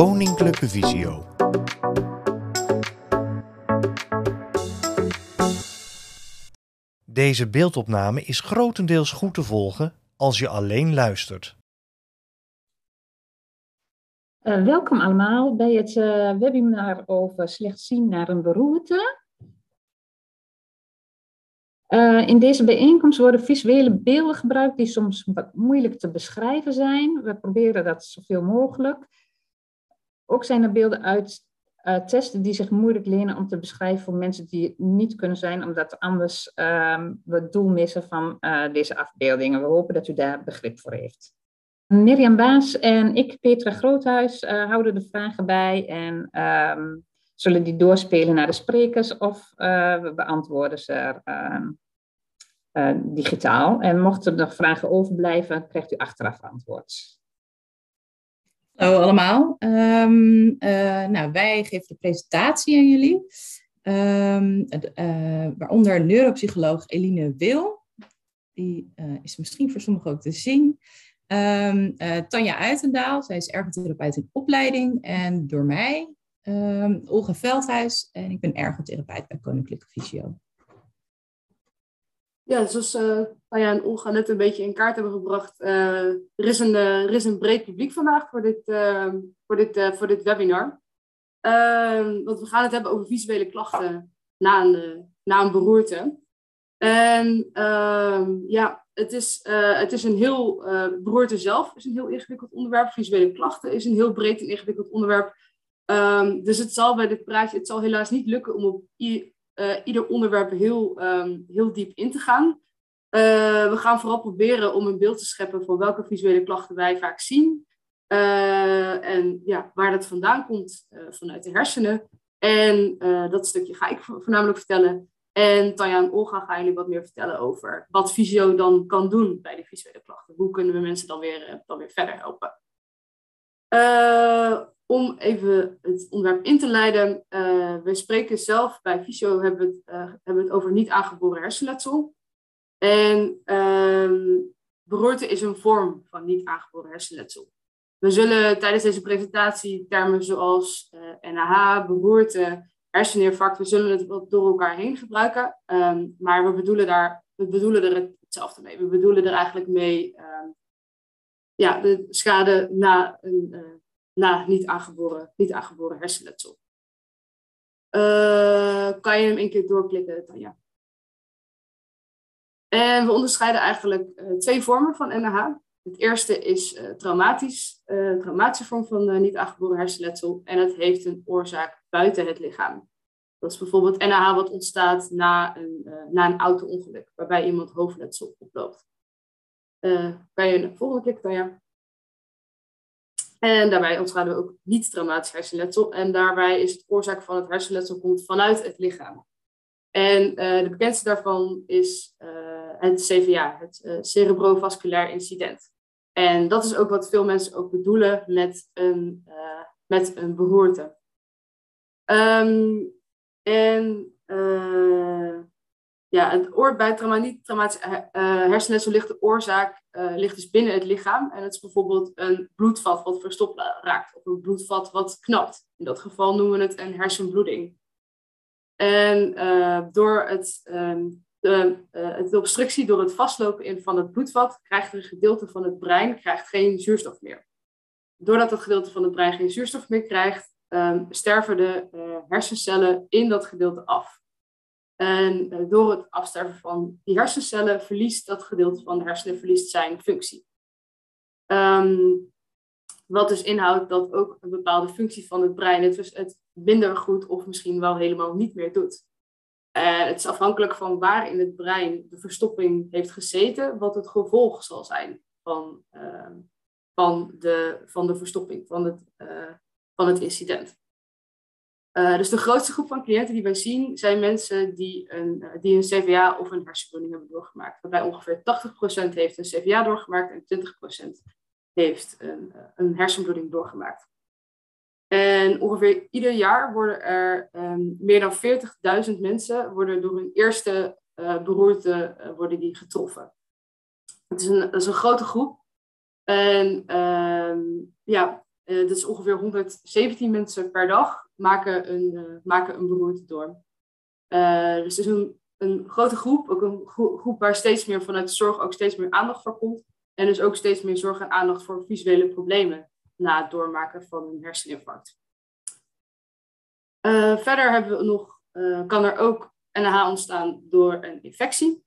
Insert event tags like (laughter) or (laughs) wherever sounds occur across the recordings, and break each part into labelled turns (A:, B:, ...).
A: Koninklijke Visio. Deze beeldopname is grotendeels goed te volgen als je alleen luistert.
B: Uh, welkom allemaal bij het uh, webinar over slecht zien naar een beroerte. Uh, in deze bijeenkomst worden visuele beelden gebruikt die soms wat moeilijk te beschrijven zijn. We proberen dat zoveel mogelijk. Ook zijn er beelden uit testen die zich moeilijk lenen om te beschrijven voor mensen die het niet kunnen zijn, omdat anders ehm, we het doel missen van deze afbeeldingen. We hopen dat u daar begrip voor heeft. Mirjam Baas en ik, Petra Groothuis, uh, houden de vragen bij en um, zullen die doorspelen naar de sprekers of uh, we beantwoorden ze uh, digitaal. En mochten er nog vragen overblijven, krijgt u achteraf antwoord.
C: Hallo allemaal. Um, nou, wij geven de presentatie aan jullie. Um, waaronder neuropsycholoog Eline Wil. Die is misschien voor sommigen ook te zien. Uh, Tanja Uitendaal, zij is ergotherapeut in opleiding. En door mij, Olga Veldhuis. En ik ben ergotherapeut bij Koninklijke Visio.
D: Ja, zoals uh, en Olga net een beetje in kaart hebben gebracht. Uh, er, is een, er is een breed publiek vandaag voor dit, ehm, voor dit, voor dit webinar. want we gaan het hebben over visuele klachten na een, na een beroerte. En ja, het is, het is een heel, beroerte zelf is een heel ingewikkeld onderwerp. Visuele klachten is een heel breed en ingewikkeld onderwerp. Um, dus het zal bij dit praatje, het zal helaas niet lukken om op ieder onderwerp heel, um, heel diep in te gaan. we gaan vooral proberen om een beeld te scheppen van welke visuele klachten wij vaak zien. en ja, waar dat vandaan komt vanuit de hersenen. En dat stukje ga ik voornamelijk vertellen. En Tanja en Olga gaan jullie wat meer vertellen over wat fysio dan kan doen bij de visuele klachten. Hoe kunnen we mensen dan weer, eh, dan weer verder helpen? Om even het onderwerp in te leiden. Uh, we spreken zelf bij fysio, hebben we het, uh, hebben het over niet aangeboren hersenletsel. En ehm, beroerte is een vorm van niet aangeboren hersenletsel. We zullen tijdens deze presentatie termen zoals NAH, beroerte herseninfarct, we zullen het wat door elkaar heen gebruiken. Um, maar we bedoelen, daar, we bedoelen er hetzelfde mee. We bedoelen er eigenlijk mee um, ja, de schade na, een, na niet, aangeboren, niet aangeboren hersenletsel. Uh, kan je hem een keer doorklikken, Tanja? En we onderscheiden eigenlijk uh, twee vormen van NAH. Het eerste is uh, traumatisch, traumatische vorm van niet aangeboren hersenletsel. En het heeft een oorzaak buiten het lichaam. Dat is bijvoorbeeld NAH wat ontstaat na een, na een auto-ongeluk, waarbij iemand hoofdletsel oploopt. kan je de volgende keer, Tanja? En daarbij onderscheiden we ook niet-traumatisch hersenletsel. En daarbij is het oorzaak van het hersenletsel komt vanuit het lichaam. En de bekendste daarvan is het CVA, het cerebrovasculair incident. En dat is ook wat veel mensen ook bedoelen met een, met een beroerte. Um, en ja, het oor bij trauma, niet traumatisch uh, hersenletsel ligt de oorzaak ligt dus binnen het lichaam. En het is bijvoorbeeld een bloedvat wat verstopt raakt of een bloedvat wat knapt. In dat geval noemen we het een hersenbloeding. En door het um, de, obstructie door het vastlopen in van het bloedvat krijgt een gedeelte van het brein krijgt geen zuurstof meer. Doordat dat gedeelte van het brein geen zuurstof meer krijgt, um, sterven de hersencellen in dat gedeelte af. En uh, door het afsterven van die hersencellen verliest dat gedeelte van de hersenen verliest zijn functie. Um, wat dus inhoudt dat ook een bepaalde functie van het brein het, dus het minder goed of misschien wel helemaal niet meer doet. Uh, het is afhankelijk van waar in het brein de verstopping heeft gezeten, wat het gevolg zal zijn van, uh, van, de, van de verstopping, van het, uh, van het incident. Dus de grootste groep van cliënten die wij zien zijn mensen die een, die een CVA of een hersenbloeding hebben doorgemaakt. Waarbij ongeveer 80% heeft een CVA doorgemaakt en 20% heeft een, een hersenbloeding doorgemaakt. En ongeveer ieder jaar worden er um, meer dan 40.000 mensen worden door hun eerste beroerte worden die getroffen. Het is een, dat is een grote groep. En um, ja, dat is ongeveer 117 mensen per dag, maken een, maken een beroerte door. dus het is een, een grote groep, ook een groep waar steeds meer vanuit de zorg ook steeds meer aandacht voor komt. En dus ook steeds meer zorg en aandacht voor visuele problemen na het doormaken van een herseninfarct. verder hebben we nog, kan er ook NH ontstaan door een infectie,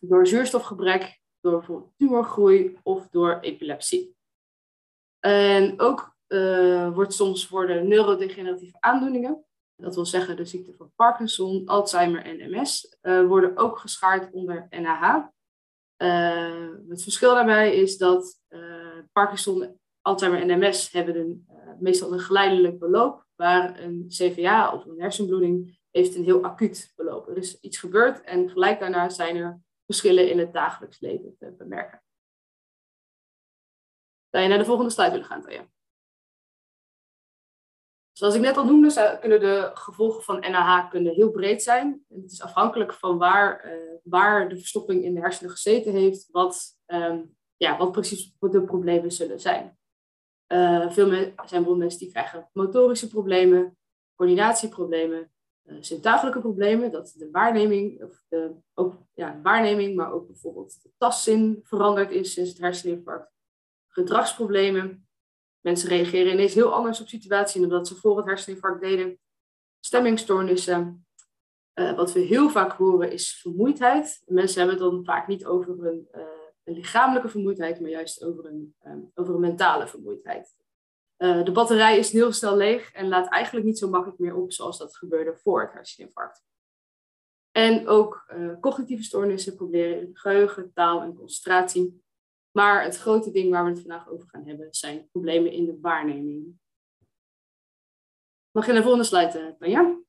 D: door zuurstofgebrek, door bijvoorbeeld tumorgroei of door epilepsie. En ook uh, wordt soms worden neurodegeneratieve aandoeningen, dat wil zeggen de ziekte van Parkinson, Alzheimer en MS, eh, worden ook geschaard onder NAH. Uh, het verschil daarbij is dat Parkinson, Alzheimer en MS hebben een, meestal een geleidelijk beloop, waar een CVA of een hersenbloeding heeft een heel acuut beloop. Er is iets gebeurd en gelijk daarna zijn er verschillen in het dagelijks leven te bemerken. Zou je naar de volgende slide willen gaan, Tanja? Zoals ik net al noemde, kunnen de gevolgen van NAH kunnen heel breed zijn. Het is afhankelijk van waar, uh, waar de verstopping in de hersenen gezeten heeft, wat, um, ja, wat precies de problemen zullen zijn. Uh, veel zijn bijvoorbeeld mensen die krijgen motorische problemen, coördinatieproblemen, uh, problemen, dat de waarneming, of de, ook ja, waarneming, maar ook bijvoorbeeld de tastzin veranderd is sinds het herseninfarct. Gedragsproblemen. Mensen reageren ineens heel anders op situaties dan dat ze voor het herseninfarct deden. Stemmingstoornissen. Uh, wat we heel vaak horen is vermoeidheid. Mensen hebben het dan vaak niet over een, een lichamelijke vermoeidheid, maar juist over een, um, over een mentale vermoeidheid. Uh, de batterij is heel snel leeg en laat eigenlijk niet zo makkelijk meer op zoals dat gebeurde voor het herseninfarct. En ook cognitieve stoornissen, problemen in geheugen, taal en concentratie. Maar het grote ding waar we het vandaag over gaan hebben zijn problemen in de waarneming. Mag je naar de volgende slide, Tanja?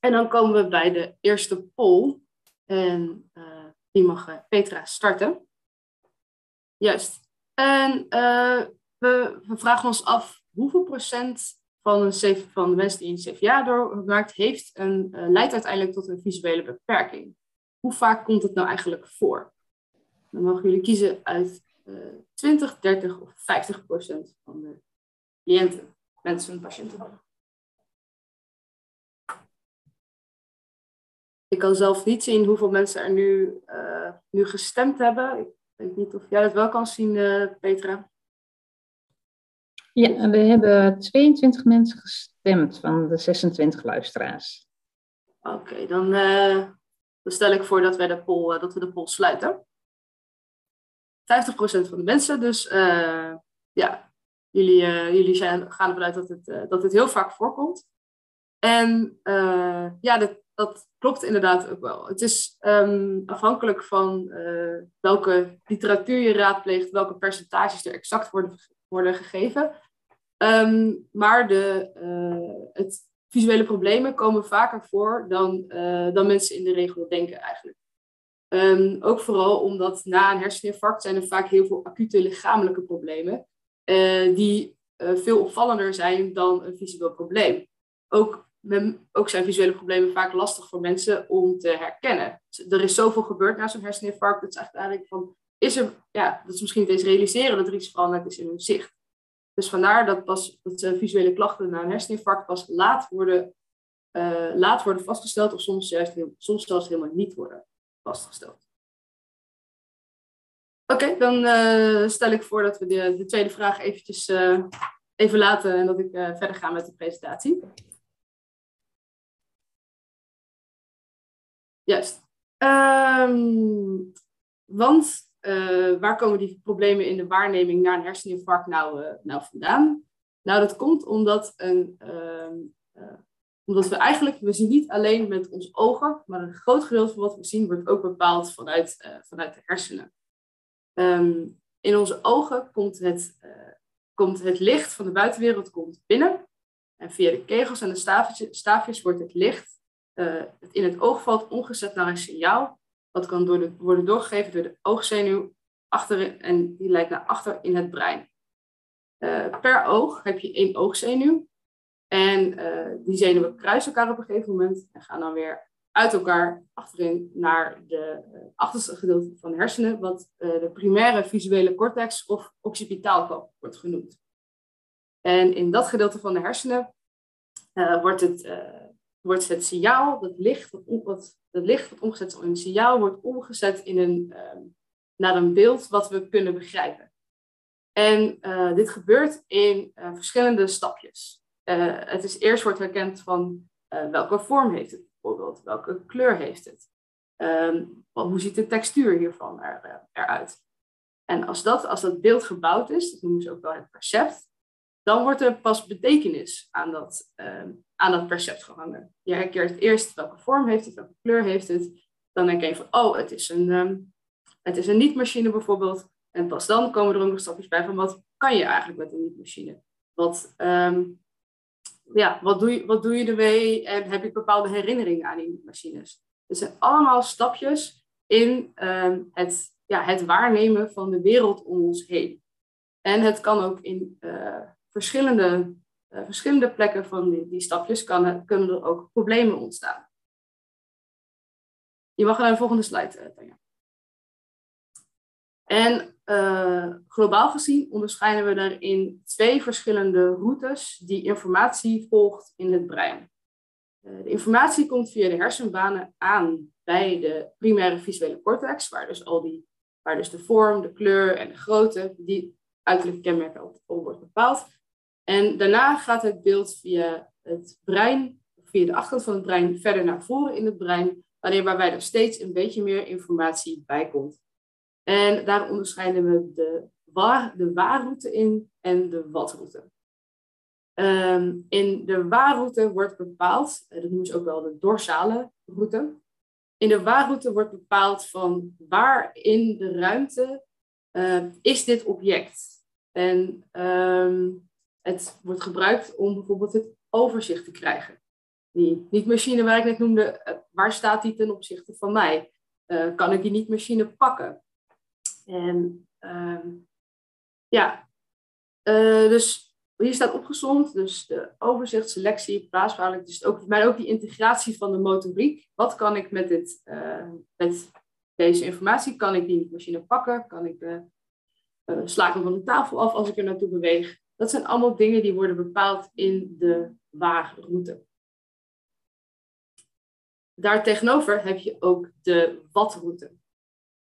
D: En dan komen we bij de eerste poll. En uh, die mag Petra starten. Juist. En we, vragen ons af hoeveel procent van, van de mensen die een CVA doormaakt, heeft een, leidt uiteindelijk tot een visuele beperking. Hoe vaak komt het nou eigenlijk voor? Dan mogen jullie kiezen uit uh, 20, 30 of 50 procent van de cliënten, mensen en patiënten. Ik kan zelf niet zien hoeveel mensen er nu, uh, nu gestemd hebben. Ik weet niet of jij dat wel kan zien, uh, Petra.
B: Ja, we hebben 22 mensen gestemd van de 26 luisteraars.
D: Oké, dan, uh, dan, stel ik voor dat, wij de poll, dat we de poll sluiten. 50% van de mensen, dus uh, ja, jullie, jullie zijn, gaan ervan uit dat het, dat het heel vaak voorkomt. En ja, dat, dat klopt inderdaad ook wel. Het is um, afhankelijk van welke literatuur je raadpleegt, welke percentages er exact worden worden gegeven. Um, maar de, het visuele problemen komen vaker voor dan, dan mensen in de regel denken eigenlijk. Um, ook vooral omdat na een herseninfarct zijn er vaak heel veel acute lichamelijke problemen. Uh, die veel opvallender zijn dan een visueel probleem. Ook, ook zijn visuele problemen vaak lastig voor mensen om te herkennen. Er is zoveel gebeurd na zo'n herseninfarct. Dat is eigenlijk van, is er, ja, dat is misschien niet eens realiseren dat er iets veranderd is in hun zicht. Dus vandaar dat, pas, visuele klachten na een herseninfarct pas laat worden, uh, laat worden vastgesteld, of soms, juist heel, soms zelfs helemaal niet worden vastgesteld. Oké, dan uh, stel ik voor dat we de, de tweede vraag eventjes even laten en dat ik verder ga met de presentatie. Juist. Um, want waar komen die problemen in de waarneming na een herseninfarct nou, nou vandaan? Nou, dat komt omdat, een, uh, omdat we eigenlijk, we zien niet alleen met onze ogen, maar een groot gedeelte van wat we zien wordt ook bepaald vanuit, vanuit de hersenen. Um, in onze ogen komt het, komt het licht van de buitenwereld komt binnen. En via de kegels en de staafjes, wordt het licht het in het oog valt omgezet naar een signaal dat kan door de, worden doorgegeven door de oogzenuw achterin, en die lijkt naar achter in het brein. Per oog heb je één oogzenuw. En uh, die zenuwen kruisen elkaar op een gegeven moment en gaan dan weer uit elkaar achterin naar de uh, achterste gedeelte van de hersenen, wat de primaire visuele cortex of occipitaal wordt genoemd. En in dat gedeelte van de hersenen wordt, het, wordt het signaal, dat licht, wat, dat licht wat omgezet in een signaal, wordt omgezet in een, naar een beeld wat we kunnen begrijpen. En dit gebeurt in verschillende stapjes. Het is eerst wordt herkend van welke vorm heeft het bijvoorbeeld, welke kleur heeft het. Um, hoe ziet de textuur hiervan er, eruit? En als dat, als dat beeld gebouwd is, dat noemen ze ook wel het percept, dan wordt er pas betekenis aan dat, um, aan dat percept gehangen. Je herkent eerst welke vorm heeft het, welke kleur heeft het. Dan denk je van, oh, het is een, um, het is een niet-machine bijvoorbeeld. En pas dan komen er ook nog stapjes bij van, wat kan je eigenlijk met een niet-machine? Wat, ja, wat, doe je, wat doe je ermee en heb je bepaalde herinneringen aan die machines? Het zijn allemaal stapjes in um, het, ja, het waarnemen van de wereld om ons heen. En het kan ook in uh, verschillende, uh, verschillende plekken van die, die stapjes kan, kunnen er ook problemen ontstaan. Je mag naar de volgende slide, uh, Tanja. En uh, globaal gezien onderscheiden we daarin twee verschillende routes die informatie volgt in het brein. Uh, de informatie komt via de hersenbanen aan bij de primaire visuele cortex, waar dus, al die, waar dus de vorm, de kleur en de grootte, die uiterlijke kenmerken al wordt bepaald. En daarna gaat het beeld via het brein, via de achterkant van het brein, verder naar voren in het brein, waarbij er steeds een beetje meer informatie bij komt. En daar onderscheiden we de, waar, de waarroute in en de watroute. Um, in de waarroute wordt bepaald, eh, dat noemen ze ook wel de dorsale route. In de waarroute wordt bepaald van waar in de ruimte uh, is dit object. En um, het wordt gebruikt om bijvoorbeeld het overzicht te krijgen. Die niet-machine waar ik net noemde, uh, waar staat die ten opzichte van mij? Uh, kan ik die niet-machine pakken? En um, ja, uh, dus hier staat opgezond, dus de overzicht, selectie, plaatsverhouding, dus ook, maar ook die integratie van de motoriek. Wat kan ik met, dit, uh, met deze informatie? Kan ik die machine pakken? Kan ik uh, uh, sla ik hem van de tafel af als ik er naartoe beweeg? Dat zijn allemaal dingen die worden bepaald in de waagroute. Daartegenover heb je ook de watroute.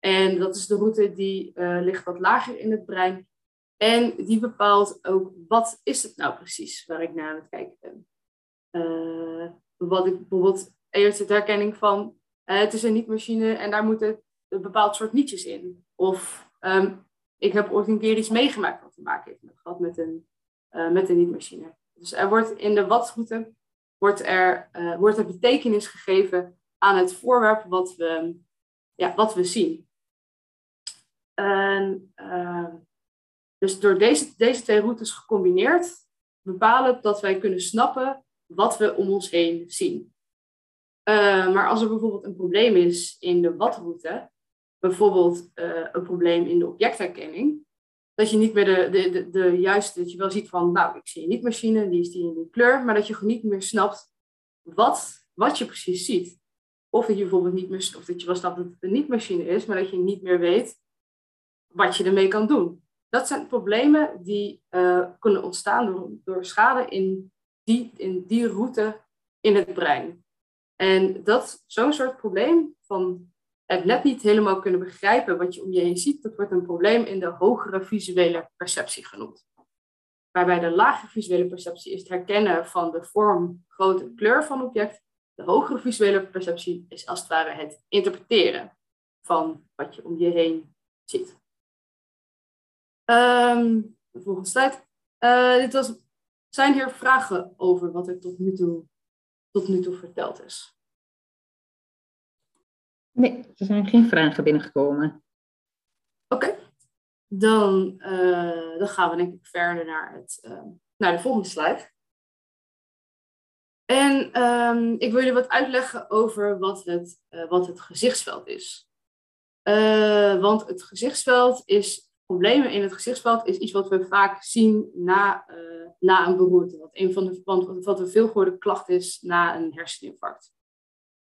D: En dat is de route die uh, ligt wat lager in het brein. En die bepaalt ook wat is het nou precies waar ik naar aan het kijken ben. Uh, wat ik bijvoorbeeld eerst de herkenning van uh, het is een niet-machine en daar moeten een bepaald soort nietjes in. Of um, ik heb ooit een keer iets meegemaakt wat te maken heeft met, gehad met een, met een niet-machine. Dus er wordt in de wat-route wordt er, wordt er betekenis gegeven aan het voorwerp wat we, ja, wat we zien. En, uh, dus door deze, deze twee routes gecombineerd bepalen dat wij kunnen snappen wat we om ons heen zien. Uh, maar als er bijvoorbeeld een probleem is in de wat-route, bijvoorbeeld uh, een probleem in de objectherkenning, dat je niet meer de, de, de, de, juiste, dat je wel ziet van, nou, ik zie een niet-machine, die is die in die kleur, maar dat je gewoon niet meer snapt wat, wat je precies ziet. Of dat je bijvoorbeeld niet meer, of dat je wel snapt dat het een niet-machine is, maar dat je niet meer weet wat je ermee kan doen. Dat zijn problemen die uh, kunnen ontstaan door, door schade in die, in die route in het brein. En dat zo'n soort probleem van het net niet helemaal kunnen begrijpen wat je om je heen ziet, dat wordt een probleem in de hogere visuele perceptie genoemd. Waarbij de lagere visuele perceptie is het herkennen van de vorm, grootte, kleur van het object. De hogere visuele perceptie is als het ware het interpreteren van wat je om je heen ziet. Um, de volgende slide. Uh, dit was, zijn hier vragen over wat er tot nu toe, tot nu toe verteld is?
B: Nee, er zijn geen vragen binnengekomen.
D: Oké, okay. dan, uh, dan gaan we denk ik verder naar, het, uh, naar de volgende slide. En um, ik wil jullie wat uitleggen over wat het, uh, wat het gezichtsveld is. want het gezichtsveld is problemen in het gezichtsveld is iets wat we vaak zien na, uh, na een beroerte. Wat een van de want wat een veelgehoorde klacht is na een herseninfarct.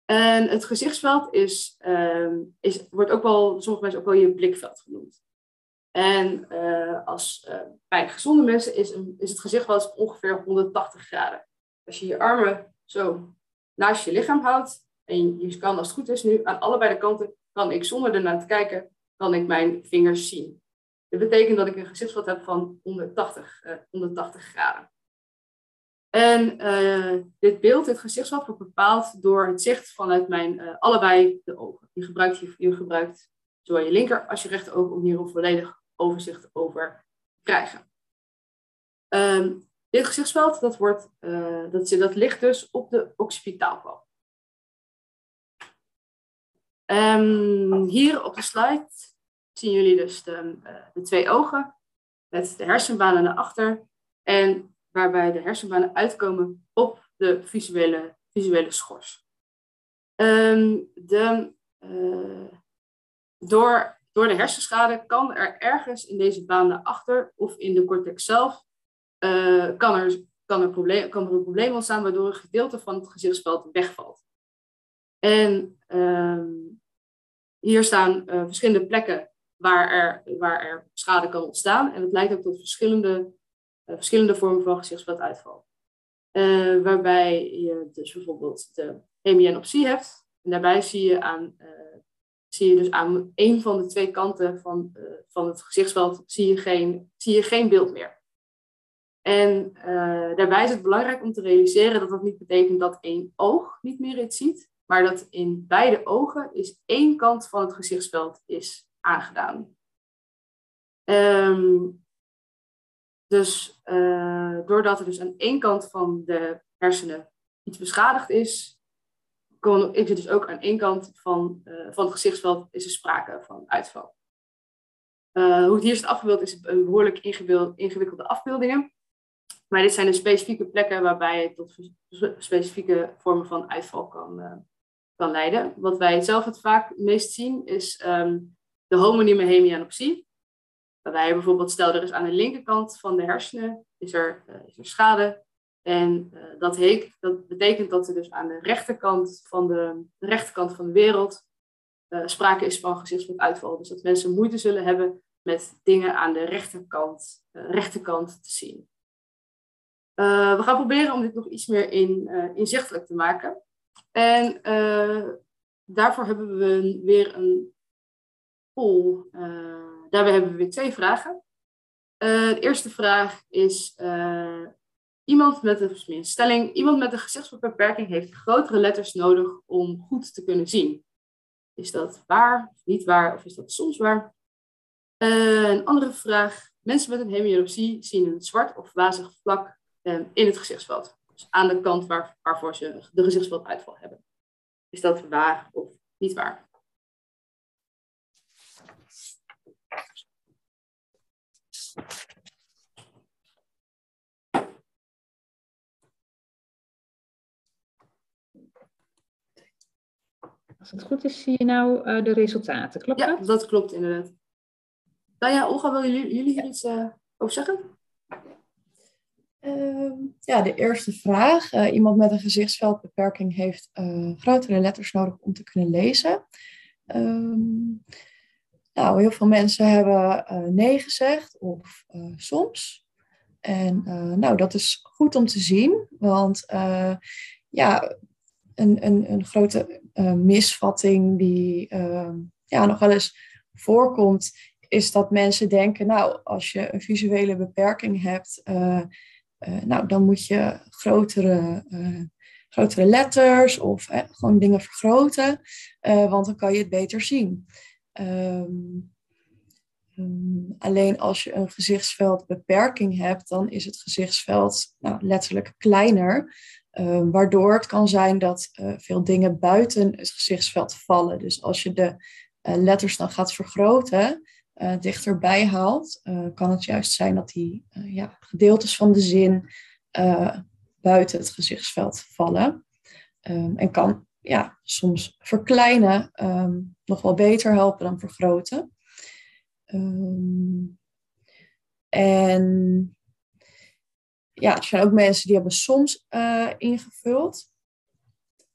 D: En het gezichtsveld is, uh, is, wordt ook wel, sommige mensen ook wel je blikveld genoemd. En als, bij gezonde mensen is, is het gezicht wel eens ongeveer 180 graden. Als je je armen zo naast je lichaam houdt en je kan als het goed is nu aan allebei de kanten, kan ik zonder ernaar te kijken, kan ik mijn vingers zien. Dat betekent dat ik een gezichtsveld heb van 180, 180 graden. En uh, dit beeld, dit gezichtsveld, wordt bepaald door het zicht vanuit mijn uh, allebei de ogen. Je gebruikt, je, je gebruikt zowel je linker als je rechter oog om hier een volledig overzicht over te krijgen. Um, dit gezichtsveld, dat, wordt, uh, dat, dat ligt dus op de occipitaalval. Um, hier op de slide zien jullie dus de, de twee ogen met de hersenbanen naar achter en waarbij de hersenbanen uitkomen op de visuele, visuele schors. Um, de, uh, door, door de hersenschade kan er ergens in deze baan achter of in de cortex zelf uh, kan, er, kan, er probleem, kan er een probleem ontstaan waardoor een gedeelte van het gezichtsveld wegvalt. En um, hier staan verschillende plekken waar er, waar er schade kan ontstaan. En het leidt ook tot verschillende eh, verschillende vormen van gezichtsvelduitval. Uh, waarbij je dus bijvoorbeeld de hemianopsie hebt. En daarbij zie je, aan, uh, zie je dus aan een van de twee kanten van, van het gezichtsveld zie je, geen, zie je geen beeld meer. En daarbij is het belangrijk om te realiseren dat dat niet betekent dat één oog niet meer iets ziet, maar dat in beide ogen is één kant van het gezichtsveld is aangedaan. Um, dus uh, doordat er dus aan één kant van de hersenen iets beschadigd is, kon, is er dus ook aan één kant van, uh, van het gezichtsveld is er sprake van uitval. Uh, hoe het hier is afgebeeld is een behoorlijk ingewikkelde afbeeldingen. Maar dit zijn de specifieke plekken waarbij het tot specifieke vormen van uitval kan, kan leiden. Wat wij zelf het vaak meest zien is um, de homonyme hemianopsie. Waarbij bijvoorbeeld, stel er is aan de linkerkant van de hersenen is er, uh, is er schade. En uh, dat, heet, dat betekent dat er dus aan de rechterkant van de, rechterkant van de wereld uh, sprake is van gezichtsvelduitval. Dus dat mensen moeite zullen hebben met dingen aan de rechterkant, rechterkant te zien. we gaan proberen om dit nog iets meer in, inzichtelijk te maken. En daarvoor hebben we weer een poll daarbij hebben we weer twee vragen. Uh, de eerste vraag is: uh, iemand met een stelling, iemand met een gezichtsbeperking heeft grotere letters nodig om goed te kunnen zien. Is dat waar, of niet waar, of is dat soms waar? Een andere vraag: mensen met een hemianopsie zien een zwart of wazig vlak in het gezichtsveld. Dus aan de kant waar, waarvoor ze de gezichtsvelduitval hebben. Is dat waar of niet waar?
B: Als het goed is, zie je nou uh, de resultaten. Klopt
D: ja,
B: dat?
D: dat klopt inderdaad. Nou ja, Olga, willen jullie, jullie hier iets uh, over zeggen?
E: Uh, ja, de eerste vraag. Uh, iemand met een gezichtsveldbeperking heeft grotere letters nodig om te kunnen lezen. Nou, heel veel mensen hebben nee gezegd of soms. En nou, dat is goed om te zien, want ja, een, een, een grote misvatting die uh, ja, nog wel eens voorkomt, is dat mensen denken, nou, als je een visuele beperking hebt, nou, dan moet je grotere, grotere letters of gewoon dingen vergroten, want dan kan je het beter zien. Um, um, alleen als je een gezichtsveldbeperking hebt, dan is het gezichtsveld nou, letterlijk kleiner. Uh, waardoor het kan zijn dat uh, veel dingen buiten het gezichtsveld vallen. Dus als je de uh, letters dan gaat vergroten, dichterbij haalt, kan het juist zijn dat die ja, gedeeltes van de zin buiten het gezichtsveld vallen. En kan ja, soms verkleinen um, nog wel beter helpen dan vergroten. Um, en ja, er zijn ook mensen die hebben soms uh, ingevuld.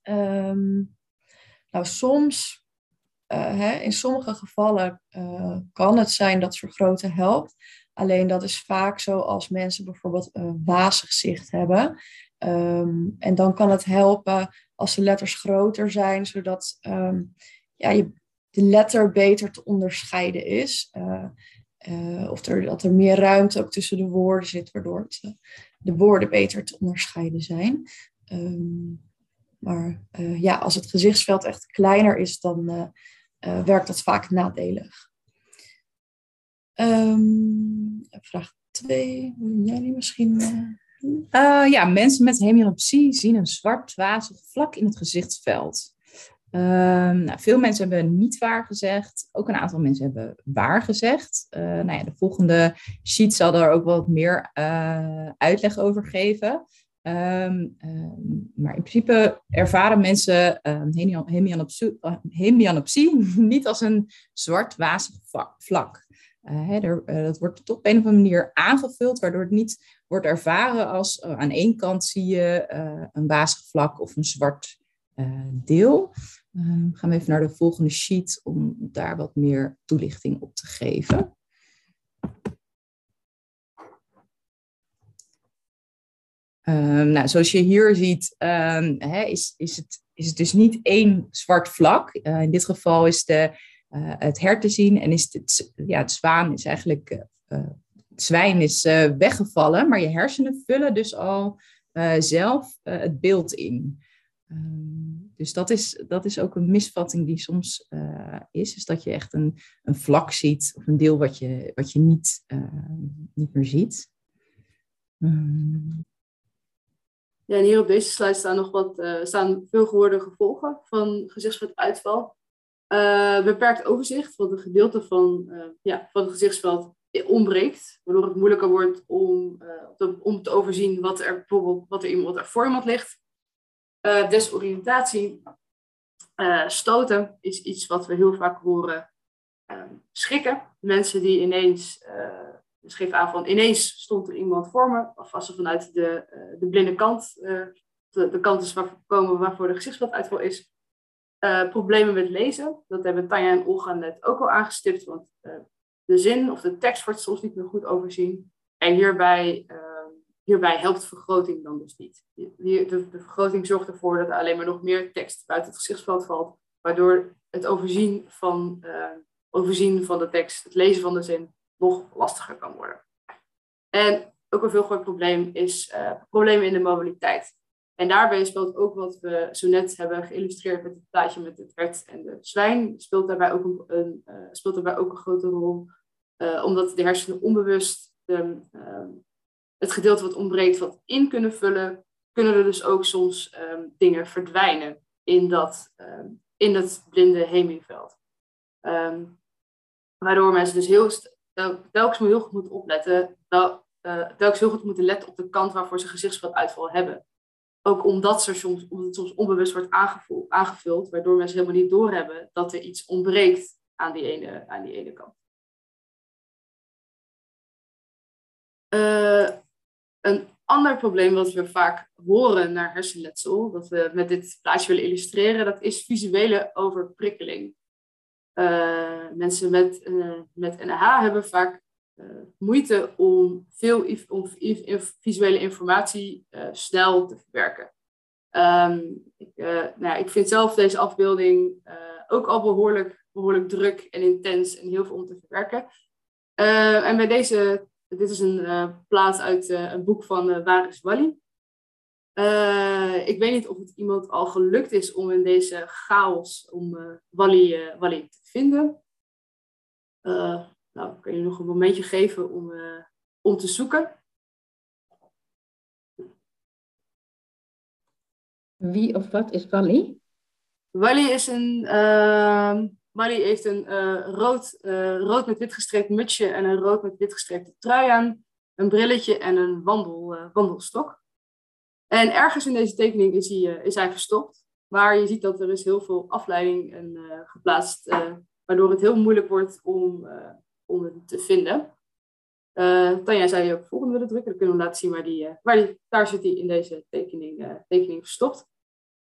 E: Um, nou, soms hè, in sommige gevallen kan het zijn dat vergroten helpt. Alleen dat is vaak zo als mensen bijvoorbeeld een wazig zicht hebben. Ehm, en dan kan het helpen als de letters groter zijn, zodat ehm, ja, je, de letter beter te onderscheiden is. Uh, uh, of dat er meer ruimte ook tussen de woorden zit, waardoor uh, de woorden beter te onderscheiden zijn. Um, maar ja, als het gezichtsveld echt kleiner is, dan werkt dat vaak nadelig. Um, vraag 2, jullie misschien
C: uh, ja, mensen met hemianopsie zien een zwart wazig vlak in het gezichtsveld. Uh, nou, veel mensen hebben niet waar gezegd. Ook een aantal mensen hebben waar gezegd. Uh, nou ja, de volgende sheet zal er ook wat meer uh, uitleg over geven. Um, maar in principe ervaren mensen hemianopsie, hemianopsie (laughs) niet als een zwart wazig vlak. Uh, er, uh, dat wordt op een of andere manier aangevuld, waardoor het niet wordt ervaren als uh, aan één kant zie je een wazig vlak of een zwart deel. Ehm, gaan we even naar de volgende sheet om daar wat meer toelichting op te geven. Um, nou, zoals je hier ziet, hè, is, is, het, is het dus niet één zwart vlak. in dit geval is de het her te zien. En is het, ja, het zwaan is eigenlijk, uh, het zwijn is weggevallen, maar je hersenen vullen dus al zelf het beeld in. Um, dus dat is, dat is ook een misvatting die soms is, is dat je echt een, een vlak ziet of een deel wat je, wat je niet, niet meer ziet. Um,
D: ja, hier op deze slide staan nog wat staan veel gehoorde gevolgen van gezichtsveluitval. Uh, beperkt overzicht, want een gedeelte van, uh, ja, van het gezichtsveld ontbreekt, waardoor het moeilijker wordt om, uh, te, om te overzien wat er bijvoorbeeld wat er, iemand, er voor iemand ligt. desoriëntatie, stoten is iets wat we heel vaak horen. schrikken, mensen die ineens, dus geef aan van ineens stond er iemand voor me, of als ze vanuit de, de blinde kant, de, de kant is waar, komen waarvoor de gezichtsvelduitval is, uh, problemen met lezen. Dat hebben Tanja en Olga net ook al aangestipt, want uh, de zin of de tekst wordt soms niet meer goed overzien. En hierbij, uh, hierbij helpt vergroting dan dus niet. De, de, vergroting zorgt ervoor dat er alleen maar nog meer tekst buiten het gezichtsveld valt, waardoor het overzien van, overzien van de tekst, het lezen van de zin, nog lastiger kan worden. En ook een veel groot probleem is problemen in de mobiliteit. En daarbij speelt ook wat we zo net hebben geïllustreerd met het plaatje met het hert en de zwijn, speelt daarbij ook een, uh, speelt daarbij ook een grote rol. Uh, omdat de hersenen onbewust de, uh, het gedeelte wat ontbreekt wat in kunnen vullen, kunnen er dus ook soms um, dingen verdwijnen in dat, in dat blinde hemiveld. Um, waardoor mensen dus heel, telkens heel goed moeten opletten, uh, telkens heel goed moeten letten op de kant waarvoor ze gezichtsvelduitval hebben ook omdat, er soms, het soms onbewust wordt aangevuld, aangevuld, waardoor mensen helemaal niet doorhebben dat er iets ontbreekt aan die ene, aan die ene kant. Uh, een ander probleem wat we vaak horen naar hersenletsel, dat we met dit plaatje willen illustreren, dat is visuele overprikkeling. Uh, mensen met, uh, met NH hebben vaak moeite om veel visuele informatie uh, snel te verwerken. Um, ik, uh, nou, ik vind zelf deze afbeelding ook al behoorlijk, behoorlijk druk en intens en heel veel om te verwerken. en bij deze, dit is een plaat uit een boek van Waris Wally. ik weet niet of het iemand al gelukt is om in deze chaos om Wally, Wally te vinden. Nou, kan je nog een momentje geven om, uh, om te zoeken.
B: Wie of wat is Wally?
D: Wally is een. Uh, Wally heeft een uh, rood, rood met wit gestreept mutsje en een rood met wit gestreepte trui aan. Een brilletje en een wandel, wandelstok. En ergens in deze tekening is hij, is hij verstopt. Maar je ziet dat er is heel veel afleiding en, geplaatst. waardoor het heel moeilijk wordt om, om het te vinden. Uh, Tanja zou je ook volgende willen drukken. Dan kunnen we laten zien waar die, uh, waar die daar zit die in deze tekening, uh, tekening verstopt.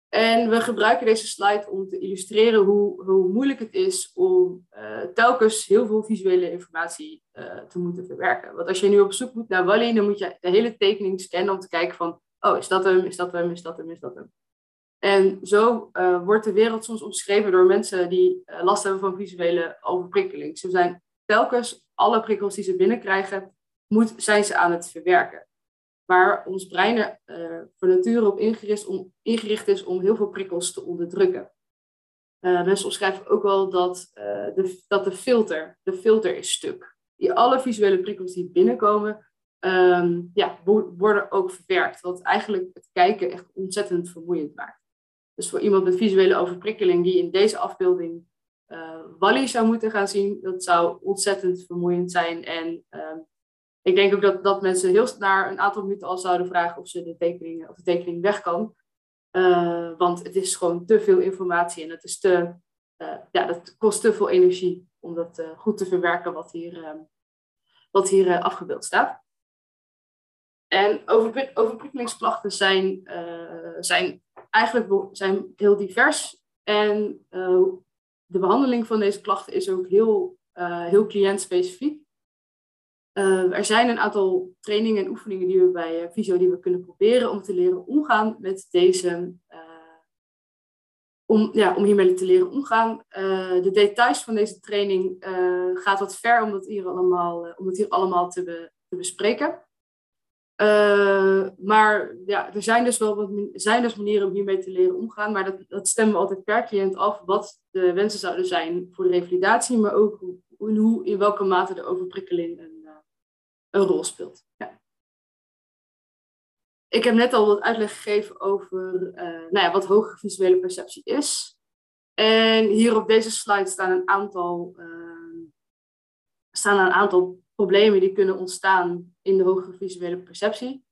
D: En we gebruiken deze slide om te illustreren hoe, hoe moeilijk het is om telkens heel veel visuele informatie te moeten verwerken. Want als je nu op zoek moet naar Wally, dan moet je de hele tekening scannen om te kijken van, oh, is dat hem, is dat hem, is dat hem, is dat hem. En zo wordt de wereld soms omschreven door mensen die last hebben van visuele overprikkeling. Ze zijn telkens alle prikkels die ze binnenkrijgen, moet, zijn ze aan het verwerken waar ons brein er uh, voor nature op ingericht, om, ingericht is om heel veel prikkels te onderdrukken. Uh, mensen omschrijven ook wel dat, uh, de, dat de filter, de filter is stuk. Die alle visuele prikkels die binnenkomen, um, ja, worden ook verwerkt. Wat eigenlijk het kijken echt ontzettend vermoeiend maakt. Dus voor iemand met visuele overprikkeling die in deze afbeelding Wally zou moeten gaan zien, dat zou ontzettend vermoeiend zijn en ehm, ik denk ook dat, dat mensen heel naar een aantal minuten al zouden vragen of, ze de, tekening, of de tekening weg kan. Uh, want het is gewoon te veel informatie en het is te, uh, ja, dat kost te veel energie om dat goed te verwerken wat hier, wat hier afgebeeld staat. En over, overprikkelingsklachten zijn, zijn eigenlijk zijn heel divers. En de behandeling van deze klachten is ook heel, heel cliëntspecifiek. Uh, er zijn een aantal trainingen en oefeningen die we bij uh, Visio die we kunnen proberen om te leren omgaan met deze, om, ja, om hiermee te leren omgaan. de details van deze training gaat wat ver om hier allemaal, om het hier allemaal te bespreken. Maar ja, er zijn dus wel zijn dus manieren om hiermee te leren omgaan, maar dat, dat stemmen we altijd per cliënt af wat de wensen zouden zijn voor de revalidatie, maar ook hoe, hoe in welke mate de overprikkeling een een rol speelt. Ja. Ik heb net al wat uitleg gegeven over uh, nou ja, wat hogere visuele perceptie is. En hier op deze slide staan een aantal, staan een aantal problemen die kunnen ontstaan in de hogere visuele perceptie.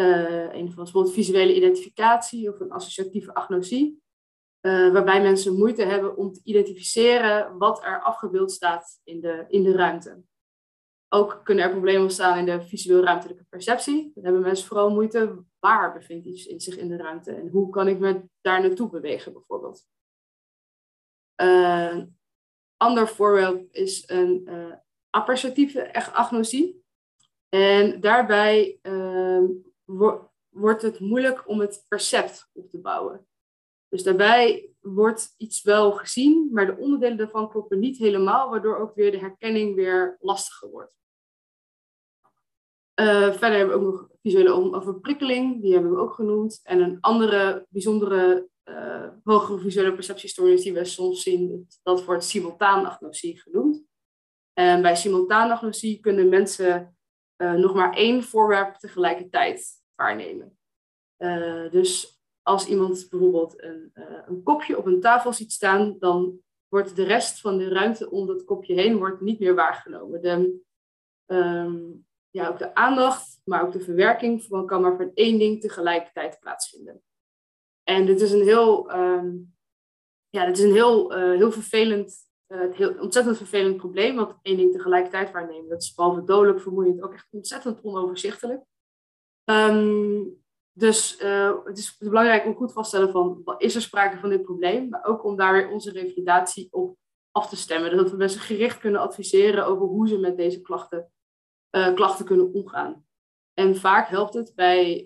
D: Uh, een van bijvoorbeeld visuele identificatie of een associatieve agnosie. waarbij mensen moeite hebben om te identificeren wat er afgebeeld staat in de, in de ruimte. Ook kunnen er problemen ontstaan in de visueel-ruimtelijke perceptie. Dan hebben mensen vooral moeite, waar bevindt iets in zich in de ruimte en hoe kan ik me daar naartoe bewegen bijvoorbeeld. Uh, ander voorbeeld is een uh, apperceptieve agnosie. En daarbij wo wordt het moeilijk om het percept op te bouwen. Dus daarbij wordt iets wel gezien, maar de onderdelen daarvan kloppen niet helemaal, waardoor ook weer de herkenning weer lastiger wordt. Uh, verder hebben we ook nog visuele overprikkeling, die hebben we ook genoemd. En een andere bijzondere uh, hogere visuele perceptiestoornis die we soms zien, dat wordt simultaanagnosie genoemd. En bij simultaanagnosie kunnen mensen uh, nog maar één voorwerp tegelijkertijd waarnemen. dus als iemand bijvoorbeeld een, een kopje op een tafel ziet staan, dan wordt de rest van de ruimte om dat kopje heen wordt niet meer waargenomen. De, um, ja, ook de aandacht, maar ook de verwerking van kan maar van één ding tegelijkertijd plaatsvinden. En dit is een heel, um, ja, dit is een heel, heel vervelend, uh, heel, ontzettend vervelend probleem, want één ding tegelijkertijd waarnemen, dat is behalve dodelijk vermoeiend ook echt ontzettend onoverzichtelijk. Um, dus uh, het is belangrijk om goed vast te stellen van, is er sprake van dit probleem, maar ook om daar weer onze revalidatie op af te stemmen. Dat we mensen gericht kunnen adviseren over hoe ze met deze klachten uh, klachten kunnen omgaan. En vaak helpt het bij,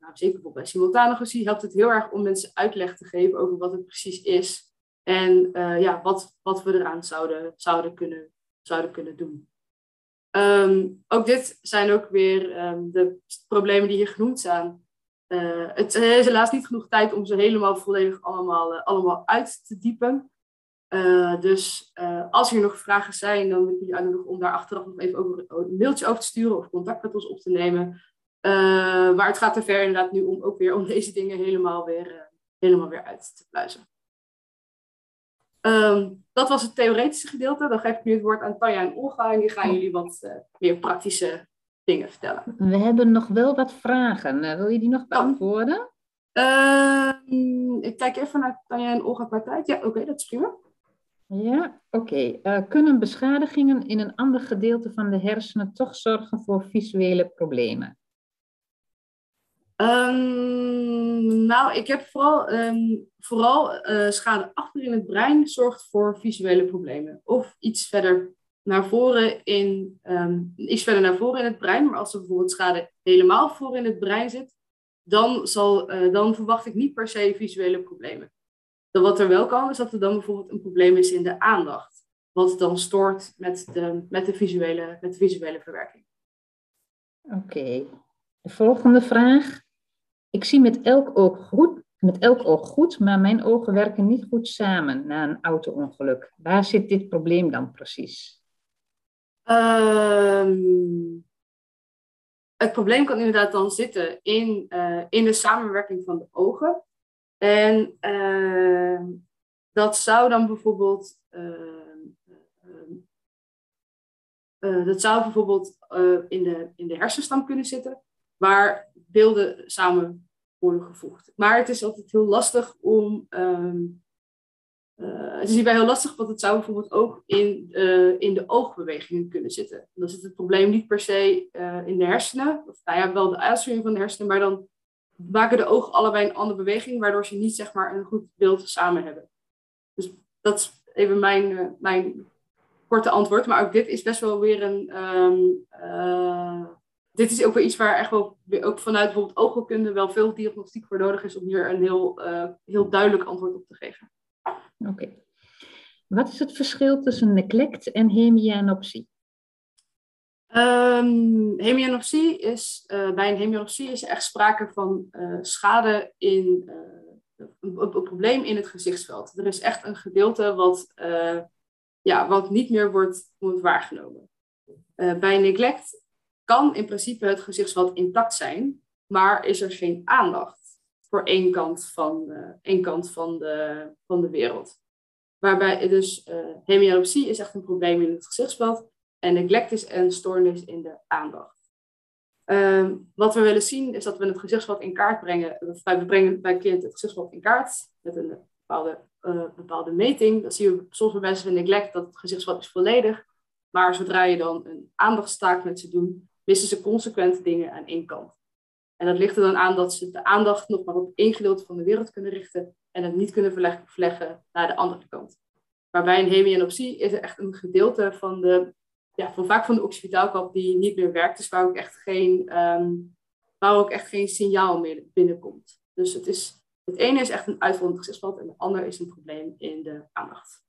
D: nou, zeker bijvoorbeeld bij simultanagogie, helpt het heel erg om mensen uitleg te geven over wat het precies is. En uh, ja, wat, wat we eraan zouden, zouden, kunnen, zouden kunnen doen. Um, ook dit zijn ook weer um, de problemen die hier genoemd staan. Uh, het is helaas niet genoeg tijd om ze helemaal volledig allemaal, uh, allemaal uit te diepen. Uh, dus als er nog vragen zijn, dan wil ik jullie uitnodigen om daar achteraf nog even over, een mailtje over te sturen of contact met ons op te nemen. Maar het gaat te ver inderdaad nu om ook weer om deze dingen helemaal weer, helemaal weer uit te pluizen. Um, dat was het theoretische gedeelte. Dan geef ik nu het woord aan Tanja en Olga en die gaan jullie wat meer praktische dingen vertellen.
B: We hebben nog wel wat vragen. wil je die nog beantwoorden?
D: Oh. ik kijk even naar Tanja en Olga qua tijd. Ja, oké, okay, dat is prima.
B: Ja, oké. Okay. Eh, kunnen beschadigingen in een ander gedeelte van de hersenen toch zorgen voor visuele problemen?
D: Ehm, nou, ik heb vooral, ehm, vooral eh, schade achter in het brein zorgt voor visuele problemen. Of iets verder naar voren in, ehm, iets verder naar voren in het brein. Maar als er bijvoorbeeld schade helemaal voor in het brein zit, dan, zal, eh, dan verwacht ik niet per se visuele problemen. Dan wat er wel kan, is dat er dan bijvoorbeeld een probleem is in de aandacht. Wat dan stoort met de, met de, visuele, met de visuele verwerking.
B: Oké. De volgende vraag. Ik zie met elk oog goed, met elk oog goed, maar mijn ogen werken niet goed samen na een auto-ongeluk. Waar zit dit probleem dan precies?
D: Ehm, het probleem kan inderdaad dan zitten in, eh, in de samenwerking van de ogen. En ehm, dat zou dan bijvoorbeeld. Ehm, eh, dat zou bijvoorbeeld eh, in, de, in de hersenstam kunnen zitten, waar beelden samen worden gevoegd. Maar het is altijd heel lastig om uh, het is hierbij heel lastig, want het zou bijvoorbeeld ook in, uh, in de oogbewegingen kunnen zitten. Dan zit het probleem niet per se uh, in de hersenen, of nou ja, wel de uitsturing van de hersenen, maar dan maken de ogen allebei een andere beweging, waardoor ze niet zeg maar een goed beeld samen hebben. Dus dat is even mijn, mijn korte antwoord. Maar ook dit is best wel weer een. Um, dit is ook weer iets waar echt wel ook vanuit bijvoorbeeld oogheelkunde wel veel diagnostiek voor nodig is om hier een heel, heel duidelijk antwoord op te geven.
B: Oké. Wat is het verschil tussen neglect en hemianopsie?
D: Um, hemianopsie is, uh, bij een hemianopsie is er echt sprake van uh, schade in, uh, een, een, probleem in het gezichtsveld. Er is echt een gedeelte wat, ja, wat niet meer wordt, wordt waargenomen. bij neglect kan in principe het gezichtsveld intact zijn, maar is er geen aandacht voor één kant van, uh, één kant van, de, van de wereld. Waarbij dus uh, hemianopsie is echt een probleem in het gezichtsveld en neglect is een stoornis in de aandacht. Um, wat we willen zien is dat we het gezichtsveld in kaart brengen. We brengen bij kind het gezichtsveld in kaart met een bepaalde, uh, bepaalde meting. Dan zien we soms bij mensen met neglect dat het gezichtsveld is volledig. Maar zodra je dan een aandachtstaak met ze doet, missen ze consequent dingen aan één kant. En dat ligt er dan aan dat ze de aandacht nog maar op één gedeelte van de wereld kunnen richten en het niet kunnen verleggen naar de andere kant. Waarbij een hemianopsie is er echt een gedeelte van de, ja, vaak van de occipitaalkap die niet meer werkt, dus waar ook echt geen, um, waar ook echt geen signaal meer binnenkomt. Dus het, is, het ene is echt een uitvallend gezichtsveld en het andere is een probleem in de aandacht.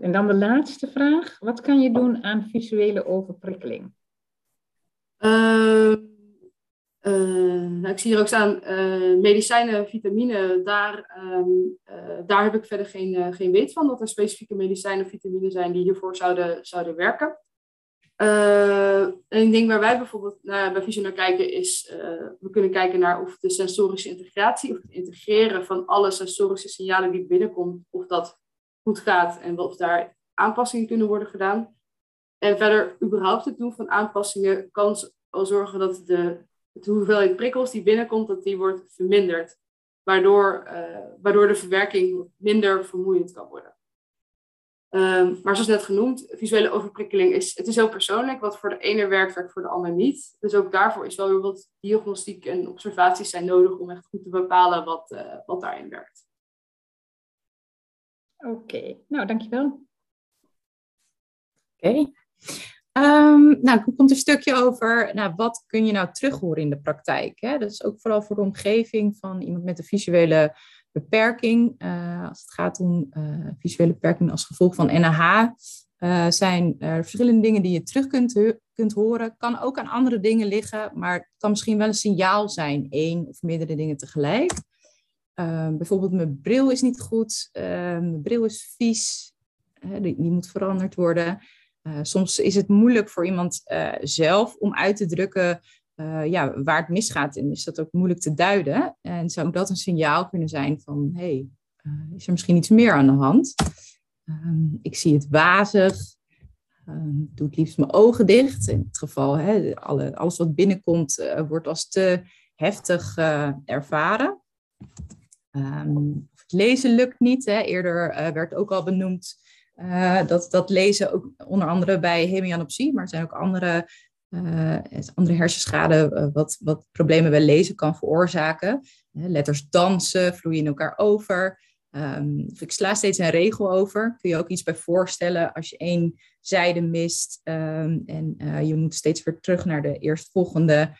B: En dan de laatste vraag. Wat kan je doen aan visuele overprikkeling?
D: Uh, uh, nou, ik zie hier ook staan uh, medicijnen, vitamine. Daar, um, uh, daar heb ik verder geen, geen weet van dat er specifieke medicijnen of vitamine zijn die hiervoor zouden, zouden werken. een ding waar wij bijvoorbeeld naar, bij Visio naar kijken is, we kunnen kijken naar of de sensorische integratie, of het integreren van alle sensorische signalen die binnenkomen, of dat goed gaat en of daar aanpassingen kunnen worden gedaan. En verder überhaupt het doen van aanpassingen kan al zorgen dat de de hoeveelheid prikkels die binnenkomt, dat die wordt verminderd. Waardoor, uh, waardoor de verwerking minder vermoeiend kan worden. Um, maar zoals net genoemd, visuele overprikkeling is, het is heel persoonlijk. Wat voor de ene werkt, werkt voor de ander niet. Dus ook daarvoor is wel weer wat diagnostiek en observaties zijn nodig om echt goed te bepalen wat, uh, wat daarin werkt.
B: Oké, okay. nou dankjewel.
C: Oké. Okay. Um, nou, er komt een stukje over nou, wat kun je nou terug horen in de praktijk. Hè? Dat is ook vooral voor de omgeving van iemand met een visuele beperking. Uh, als het gaat om uh, visuele beperking als gevolg van NAH, uh, zijn er verschillende dingen die je terug kunt, kunt horen. Kan ook aan andere dingen liggen, maar het kan misschien wel een signaal zijn, één of meerdere dingen tegelijk. Ehm, bijvoorbeeld mijn bril is niet goed, ehm, mijn bril is vies, die, die moet veranderd worden. Uh, soms is het moeilijk voor iemand uh, zelf om uit te drukken uh, ja, waar het misgaat. En is dat ook moeilijk te duiden. En zou dat een signaal kunnen zijn van, hey, is er misschien iets meer aan de hand? Um, ik zie het wazig. Um, doe het liefst mijn ogen dicht. In het geval, hè, alle, alles wat binnenkomt wordt als te heftig ervaren. Um, het lezen lukt niet. Hè. Eerder werd ook al benoemd uh, dat, dat lezen ook onder andere bij hemianopsie, maar er zijn ook andere andere hersenschade, wat, wat problemen bij lezen kan veroorzaken. letters dansen, vloeien in elkaar over. Um, ik sla steeds een regel over. Kun je ook iets bij voorstellen als je één zijde mist um, en je moet steeds weer terug naar de eerstvolgende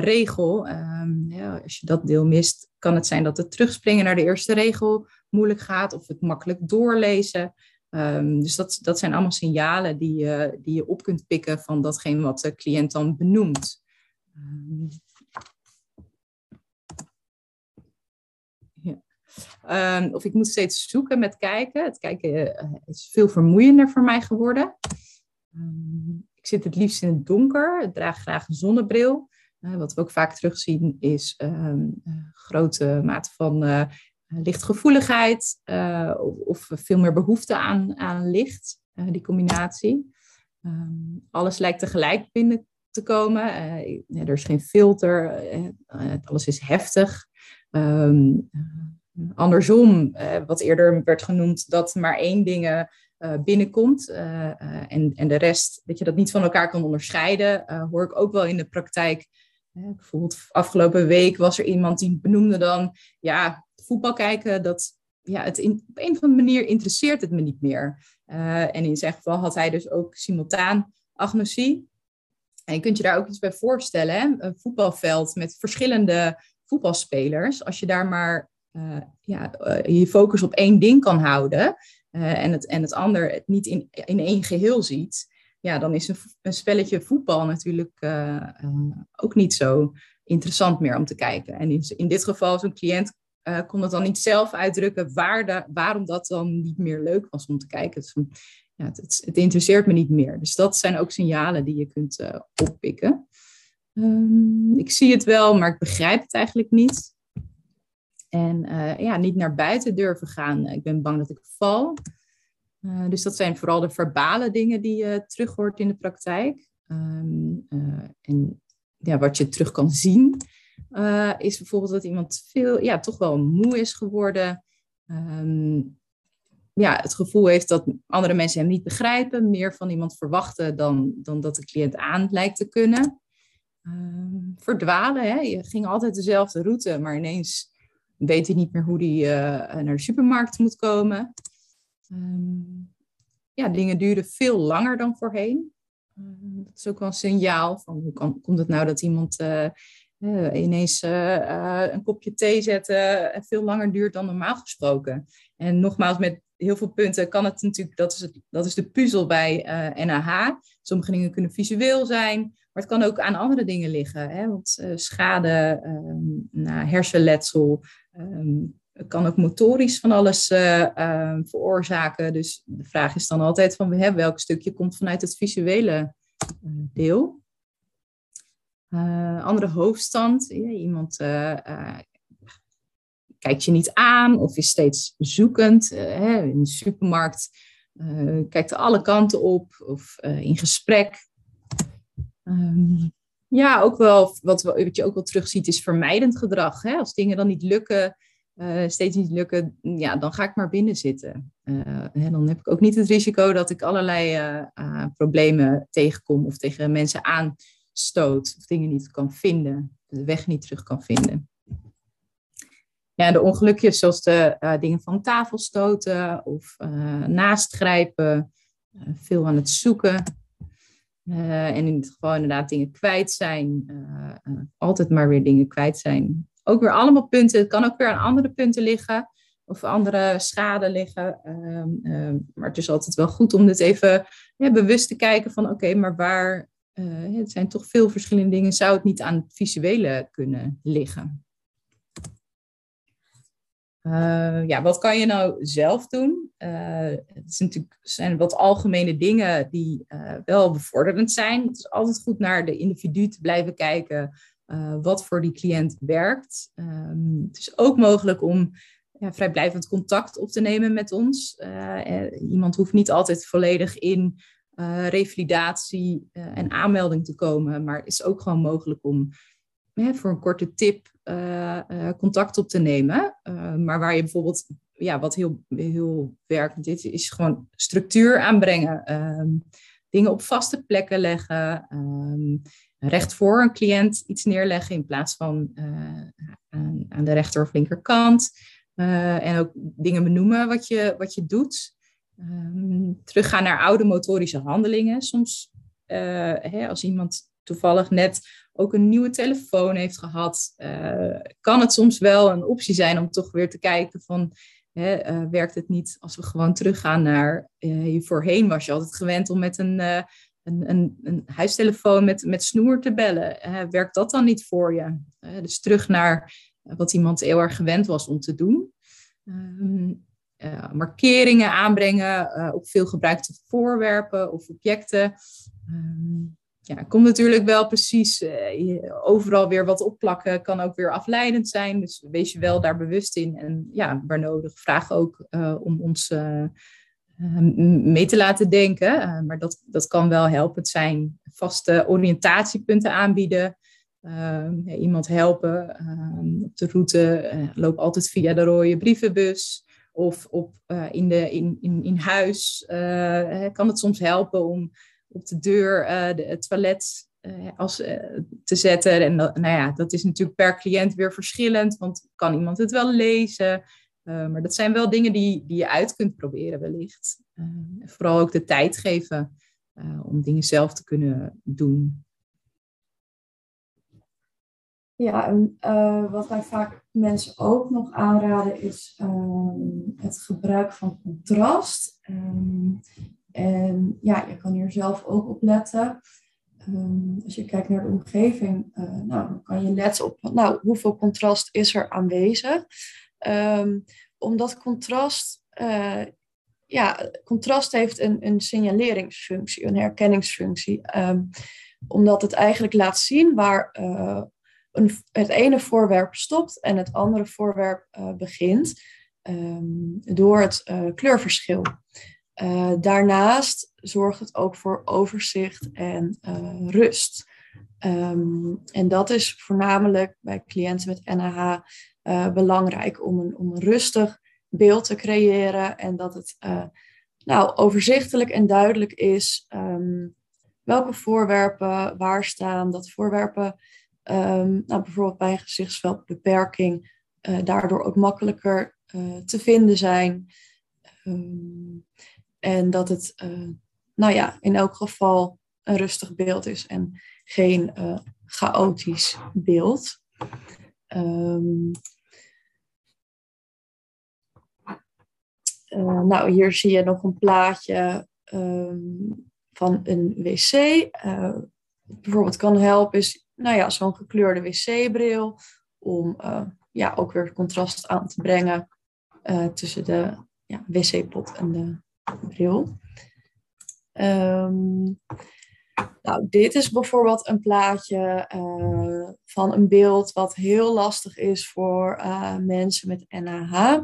C: regel. Um, ja, als je dat deel mist, kan het zijn dat het terugspringen naar de eerste regel moeilijk gaat of het makkelijk doorlezen. Dus dat, dat zijn allemaal signalen die je, die je op kunt pikken van datgene wat de cliënt dan benoemt. Um, of ik moet steeds zoeken met kijken. Het kijken uh, is veel vermoeiender voor mij geworden. Ik zit het liefst in het donker. Ik draag graag een zonnebril. Uh, wat we ook vaak terugzien is uh, grote mate van lichtgevoeligheid of, of, veel meer behoefte aan, aan licht, die combinatie. alles lijkt tegelijk binnen te komen. er is geen filter, alles is heftig. Um, andersom, wat eerder werd genoemd, dat maar één ding uh, binnenkomt en, en de rest, dat je dat niet van elkaar kan onderscheiden, hoor ik ook wel in de praktijk. bijvoorbeeld afgelopen week was er iemand die benoemde dan, ja, voetbal kijken, dat, ja, het in, op een of andere manier interesseert het me niet meer. en in zijn geval had hij dus ook simultaan agnosie. En je kunt je daar ook iets bij voorstellen, hè? een voetbalveld met verschillende voetbalspelers. Als je daar maar uh, ja, uh, je focus op één ding kan houden en, het, en het ander het niet in, in één geheel ziet, ja, dan is een, een spelletje voetbal natuurlijk ook niet zo interessant meer om te kijken. En in, in dit geval, zo'n cliënt kon het dan niet zelf uitdrukken waar de, waarom dat dan niet meer leuk was om te kijken. Ja, het, het, interesseert me niet meer. Dus dat zijn ook signalen die je kunt oppikken. Um, ik zie het wel, maar ik begrijp het eigenlijk niet. En uh, ja, niet naar buiten durven gaan. Ik ben bang dat ik val. Uh, dus dat zijn vooral de verbale dingen die je terug hoort in de praktijk. Uh, en ja, wat je terug kan zien, is bijvoorbeeld dat iemand veel, ja, toch wel moe is geworden. Um, ja, het gevoel heeft dat andere mensen hem niet begrijpen, meer van iemand verwachten dan, dan dat de cliënt aan lijkt te kunnen. Um, verdwalen, hè? je ging altijd dezelfde route, maar ineens weet hij niet meer hoe hij uh, naar de supermarkt moet komen. Um, ja, dingen duren veel langer dan voorheen. Dat is ook wel een signaal van hoe kan, komt het nou dat iemand uh, uh, ineens een kopje thee zet en veel langer duurt dan normaal gesproken. En nogmaals, met heel veel punten kan het natuurlijk, dat is, het, dat is de puzzel bij NAH. Sommige dingen kunnen visueel zijn, maar het kan ook aan andere dingen liggen. Hè? Want schade, um, hersenletsel, het kan ook motorisch van alles uh, veroorzaken. Dus de vraag is dan altijd van hè, welk stukje komt vanuit het visuele deel. Andere hoofdstand. Iemand kijkt je niet aan of is steeds zoekend. In de supermarkt kijkt alle kanten op of in gesprek. Um, ja, ook wel, wat, wat je ook wel terugziet, is vermijdend gedrag. Hè? Als dingen dan niet lukken, uh, steeds niet lukken, ja, dan ga ik maar binnen zitten. Uh, dan heb ik ook niet het risico dat ik allerlei uh, problemen tegenkom of tegen mensen aanstoot of dingen niet kan vinden, de weg niet terug kan vinden. Ja, de ongelukjes zoals de dingen van tafel stoten of naastgrijpen, veel aan het zoeken. Uh, en in dit geval inderdaad dingen kwijt zijn. Uh, uh, altijd maar weer dingen kwijt zijn. Ook weer allemaal punten. Het kan ook weer aan andere punten liggen. Of andere schade liggen. Ehm, maar het is altijd wel goed om dit even bewust te kijken van oké, maar waar... het zijn toch veel verschillende dingen. Zou het niet aan het visuele kunnen liggen? Uh, ja, wat kan je nou zelf doen? Uh, het is natuurlijk, zijn wat algemene dingen die wel bevorderend zijn. Het is altijd goed naar de individu te blijven kijken wat voor die cliënt werkt. Um, het is ook mogelijk om ja, vrijblijvend contact op te nemen met ons. iemand hoeft niet altijd volledig in revalidatie en aanmelding te komen, maar het is ook gewoon mogelijk om voor een korte tip uh, contact op te nemen. Maar waar je bijvoorbeeld, ja, wat heel, heel werkt, dit is gewoon structuur aanbrengen. Ehm, dingen op vaste plekken leggen. Ehm, recht voor een cliënt iets neerleggen in plaats van aan, aan, de rechter of linkerkant. en ook dingen benoemen wat je, wat je doet. Um, teruggaan naar oude motorische handelingen. Soms hè, als iemand toevallig net ook een nieuwe telefoon heeft gehad, uh, kan het soms wel een optie zijn om toch weer te kijken van, hè, uh, werkt het niet als we gewoon teruggaan naar, uh, voorheen was je altijd gewend om met een, een, een, een, huistelefoon met, met snoer te bellen. werkt dat dan niet voor je? dus terug naar wat iemand heel erg gewend was om te doen. Ehm, markeringen aanbrengen op veel gebruikte voorwerpen of objecten. Um, ja, komt natuurlijk wel precies uh, overal weer wat opplakken, kan ook weer afleidend zijn. Dus wees je wel daar bewust in. En ja, waar nodig, vraag ook uh, om ons uh, mee te laten denken. maar dat, dat kan wel helpend zijn. Vaste oriëntatiepunten aanbieden. iemand helpen op de route. loop altijd via de rode brievenbus. Of op, in, de, in, in, in huis kan het soms helpen om op de deur de, het toilet als, te zetten. En dat, nou ja, dat is natuurlijk per cliënt weer verschillend, want kan iemand het wel lezen? maar dat zijn wel dingen die, die je uit kunt proberen wellicht. vooral ook de tijd geven om dingen zelf te kunnen doen.
E: Ja, en wat wij vaak mensen ook nog aanraden is ehm, het gebruik van contrast. Um, en ja, je kan hier zelf ook op letten. Um, als je kijkt naar de omgeving, uh, nou, dan kan je letten op nou, hoeveel contrast is er aanwezig. Omdat contrast, uh, ja, contrast heeft een, een signaleringsfunctie, een herkenningsfunctie. Omdat het eigenlijk laat zien waar het ene voorwerp stopt en het andere voorwerp begint. door het kleurverschil. Uh, daarnaast zorgt het ook voor overzicht en rust. Um, en dat is voornamelijk bij cliënten met NAH eh, belangrijk om een, om een rustig beeld te creëren en dat het nou, overzichtelijk en duidelijk is um, welke voorwerpen waar staan, dat voorwerpen um, nou, bijvoorbeeld bij een gezichtsveldbeperking daardoor ook makkelijker te vinden zijn. Um, en dat het, uh, nou ja, in elk geval een rustig beeld is en geen uh, chaotisch beeld. Uh, nou, hier zie je nog een plaatje van een wc. bijvoorbeeld kan helpen is, nou ja, zo'n gekleurde wc-bril om ja, ook weer contrast aan te brengen tussen de ja, wc-pot en de bril. Um, nou, dit is bijvoorbeeld een plaatje uh, van een beeld wat heel lastig is voor mensen met NAH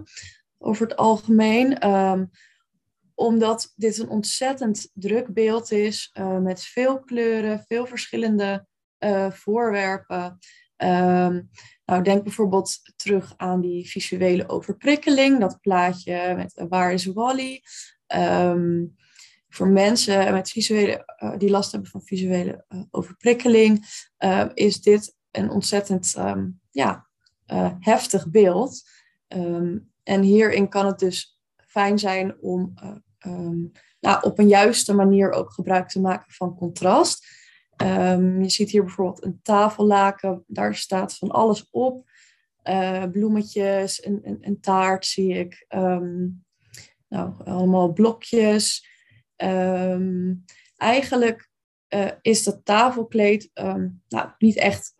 E: over het algemeen. Um, omdat dit een ontzettend druk beeld is met veel kleuren, veel verschillende voorwerpen. Um, nou, denk bijvoorbeeld terug aan die visuele overprikkeling, dat plaatje met waar is Wally? Um, voor mensen met visuele, uh, die last hebben van visuele overprikkeling, is dit een ontzettend um, ja, heftig beeld. En hierin kan het dus fijn zijn om nou, op een juiste manier ook gebruik te maken van contrast. Je ziet hier bijvoorbeeld een tafellaken, daar staat van alles op. bloemetjes, een, een, een, taart zie ik. Um, nou, allemaal blokjes. Ehm, eigenlijk uh, is dat tafelkleed nou, niet echt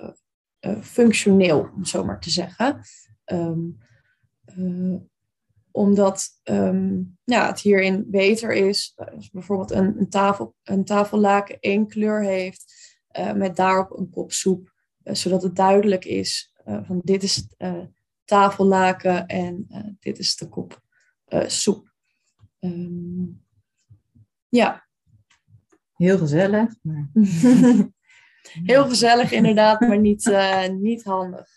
E: uh, functioneel, om zo maar te zeggen. Um, omdat ja, het hierin beter is, als bijvoorbeeld een, een, tafel, een tafellaken één kleur heeft, met daarop een kop soep, zodat het duidelijk is van dit is tafellaken en dit is de kop soep. Um, ja.
C: Heel gezellig. Maar... (laughs)
E: Heel gezellig inderdaad, maar niet, niet handig.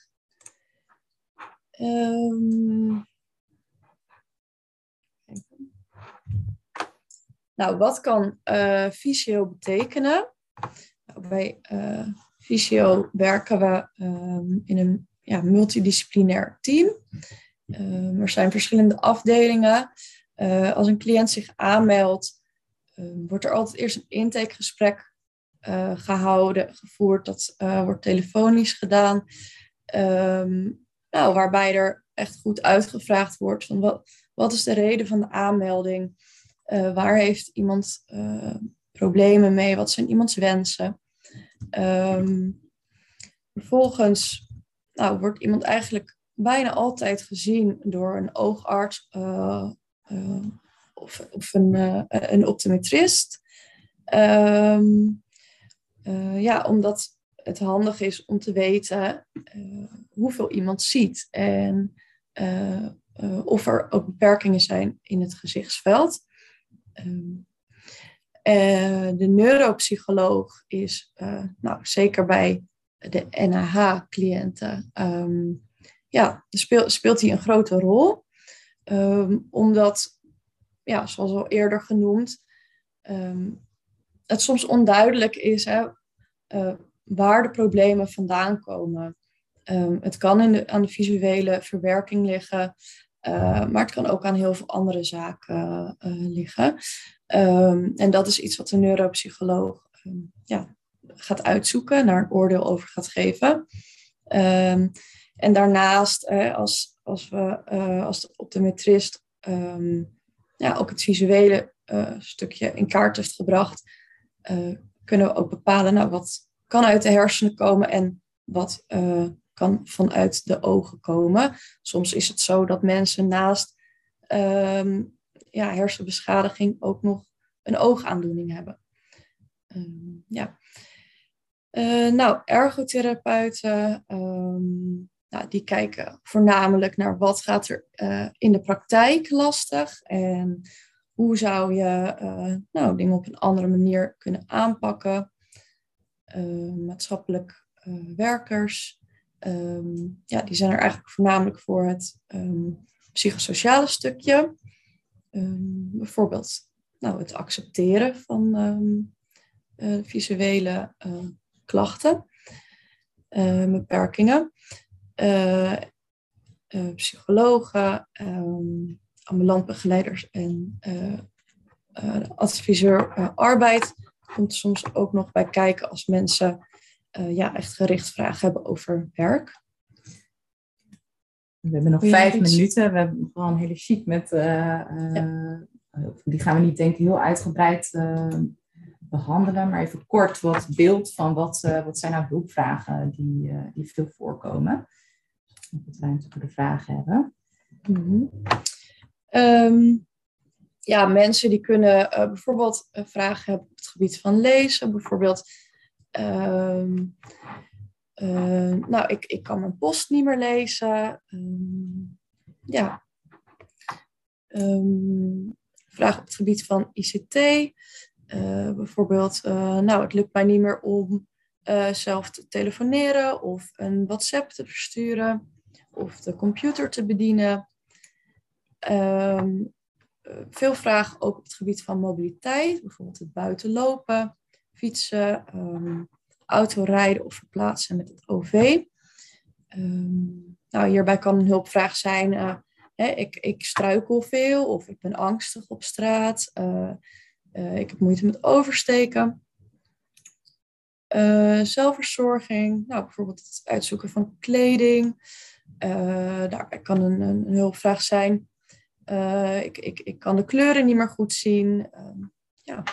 E: Um, Nou, wat kan uh, betekenen? Nou, bij uh, visio werken we um, in een ja, multidisciplinair team. Um, er zijn verschillende afdelingen. Uh, als een cliënt zich aanmeldt, um, wordt er altijd eerst een intakegesprek gehouden, gevoerd. Dat wordt telefonisch gedaan. nou, waarbij er echt goed uitgevraagd wordt van wat, wat is de reden van de aanmelding? Uh, waar heeft iemand uh, problemen mee? Wat zijn iemands wensen? Um, vervolgens nou, wordt iemand eigenlijk bijna altijd gezien door een oogarts uh, of, of, een, een optometrist. Um, ja, omdat het handig is om te weten hoeveel iemand ziet en of er ook beperkingen zijn in het gezichtsveld. Um, de neuropsycholoog is uh, nou, zeker bij de NAH-cliënten, um, ja, speelt, hij een grote rol. Um, omdat, ja, zoals al eerder genoemd, het soms onduidelijk is hè, uh, waar de problemen vandaan komen. het kan in de, aan de visuele verwerking liggen. Uh, maar het kan ook aan heel veel andere zaken uh, liggen. Um, en dat is iets wat de neuropsycholoog um, ja, gaat uitzoeken, naar een oordeel over gaat geven. Um, en daarnaast, als, als, we, als de optometrist ja, ook het visuele stukje in kaart heeft gebracht, kunnen we ook bepalen nou, wat kan uit de hersenen komen en wat kan vanuit de ogen komen. Soms is het zo dat mensen naast um, ja, hersenbeschadiging ook nog een oogaandoening hebben. Um, ja. Uh, nou, ergotherapeuten, um, nou, die kijken voornamelijk naar wat gaat er uh, in de praktijk lastig en hoe zou je uh, nou, dingen op een andere manier kunnen aanpakken. maatschappelijk werkers, um, ja, die zijn er eigenlijk voornamelijk voor het um, psychosociale stukje. Um, bijvoorbeeld nou, het accepteren van uh, visuele uh, klachten, uh, beperkingen. Eh, psychologen, ambulant begeleiders en adviseur arbeid komt soms ook nog bij kijken als mensen uh, ja, echt gericht vragen hebben over werk.
C: We hebben nog vijf minuten. We hebben gewoon een hele sheet met. Uh, uh, Die gaan we niet denk ik heel uitgebreid behandelen, maar even kort wat beeld van wat, wat zijn nou hulpvragen die, die veel voorkomen. Wat ruimte voor de vragen hebben.
E: Mm -hmm. um, ja, mensen die kunnen bijvoorbeeld vragen hebben op het gebied van lezen, bijvoorbeeld Um, uh, nou, ik, ik kan mijn post niet meer lezen. Um, ja. Um, vraag op het gebied van ICT. Eh, bijvoorbeeld, uh, nou, het lukt mij niet meer om zelf te telefoneren of een WhatsApp te versturen of de computer te bedienen. veel vragen ook op het gebied van mobiliteit, bijvoorbeeld het buiten lopen fietsen, um, autorijden of verplaatsen met het OV. Um, nou, hierbij kan een hulpvraag zijn, uh, hè, ik, ik struikel veel of ik ben angstig op straat, uh, uh, ik heb moeite met oversteken. zelfverzorging, nou, bijvoorbeeld het uitzoeken van kleding. daarbij kan een, een, een hulpvraag zijn, ik, ik, ik kan de kleuren niet meer goed zien. Ehm, ja,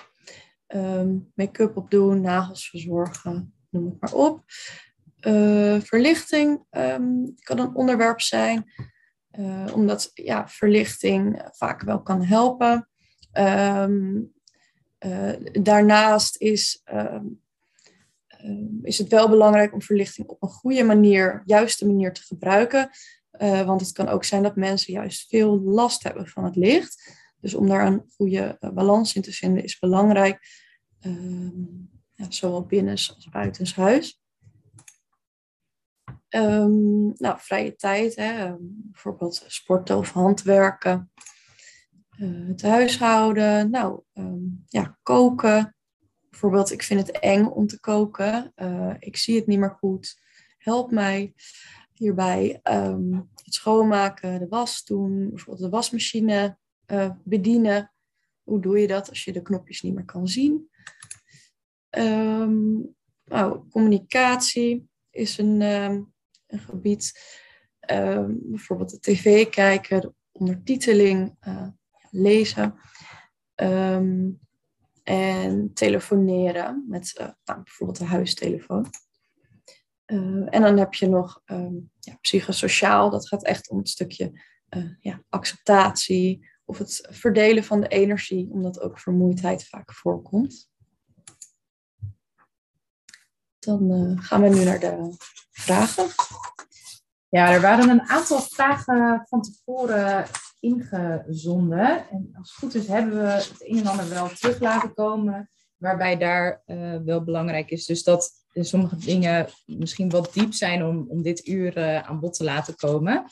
E: um, make-up opdoen, nagels verzorgen, noem het maar op. Uh, verlichting um, kan een onderwerp zijn, uh, omdat ja, verlichting vaak wel kan helpen. Um, uh, daarnaast is, is het wel belangrijk om verlichting op een goede manier, juiste manier te gebruiken. want het kan ook zijn dat mensen juist veel last hebben van het licht. Dus om daar een goede uh, balans in te vinden is belangrijk. Uh, ja, zowel binnen als buitenshuis. Um, nou, vrije tijd, hè, um, bijvoorbeeld sporten of handwerken. het huishouden, nou ehm, ja, koken. Bijvoorbeeld, ik vind het eng om te koken. ik zie het niet meer goed. Help mij hierbij. Ehm, het schoonmaken, de was doen, bijvoorbeeld de wasmachine bedienen. Hoe doe je dat als je de knopjes niet meer kan zien? Um, nou, communicatie is een, um, een gebied. Um, bijvoorbeeld de tv kijken, de ondertiteling uh, lezen. en telefoneren met uh, nou, bijvoorbeeld de huistelefoon. En dan heb je nog ja, psychosociaal, dat gaat echt om het stukje ja, acceptatie, of het verdelen van de energie, omdat ook vermoeidheid vaak voorkomt. Dan uh, gaan we nu naar de vragen.
C: Ja, er waren een aantal vragen van tevoren ingezonden. En als het goed is, hebben we het een en ander wel terug laten komen. Waarbij daar uh, wel belangrijk is. Dus dat sommige dingen misschien wat diep zijn om, om dit uur uh, aan bod te laten komen.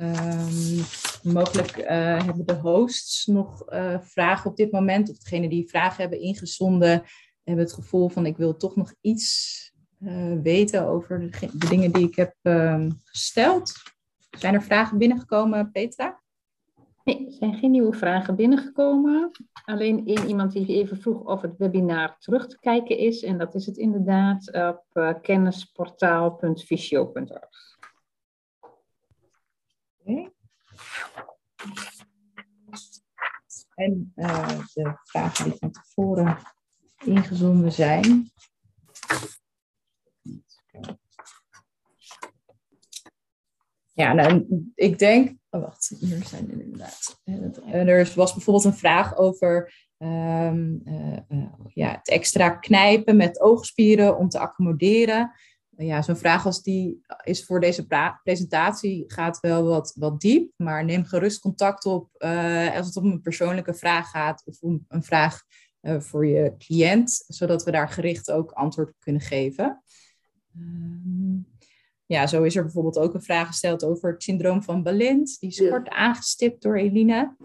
C: Um, mogelijk uh, hebben de hosts nog uh, vragen op dit moment, of degene die vragen hebben ingezonden, hebben het gevoel van ik wil toch nog iets uh, weten over de, de, dingen die ik heb ehm, gesteld. Zijn er vragen binnengekomen, Petra?
B: Nee, er zijn geen nieuwe vragen binnengekomen. Alleen één iemand die even vroeg of het webinar terug te kijken is. En dat is het inderdaad op kennisportaal.visio.org.
C: En uh, de vragen die van tevoren ingezonden zijn. Ja, nou, ik denk. Oh, wacht, zijn er. Er was bijvoorbeeld een vraag over uh, uh, ja, het extra knijpen met oogspieren om te accommoderen ja, zo'n vraag als die is voor deze presentatie gaat wel wat, wat diep, maar neem gerust contact op uh, als het om een persoonlijke vraag gaat of om een vraag uh, voor je cliënt, zodat we daar gericht ook antwoord op kunnen geven. Um, ja, zo is er bijvoorbeeld ook een vraag gesteld over het syndroom van Balint. Die is kort aangestipt door Eline.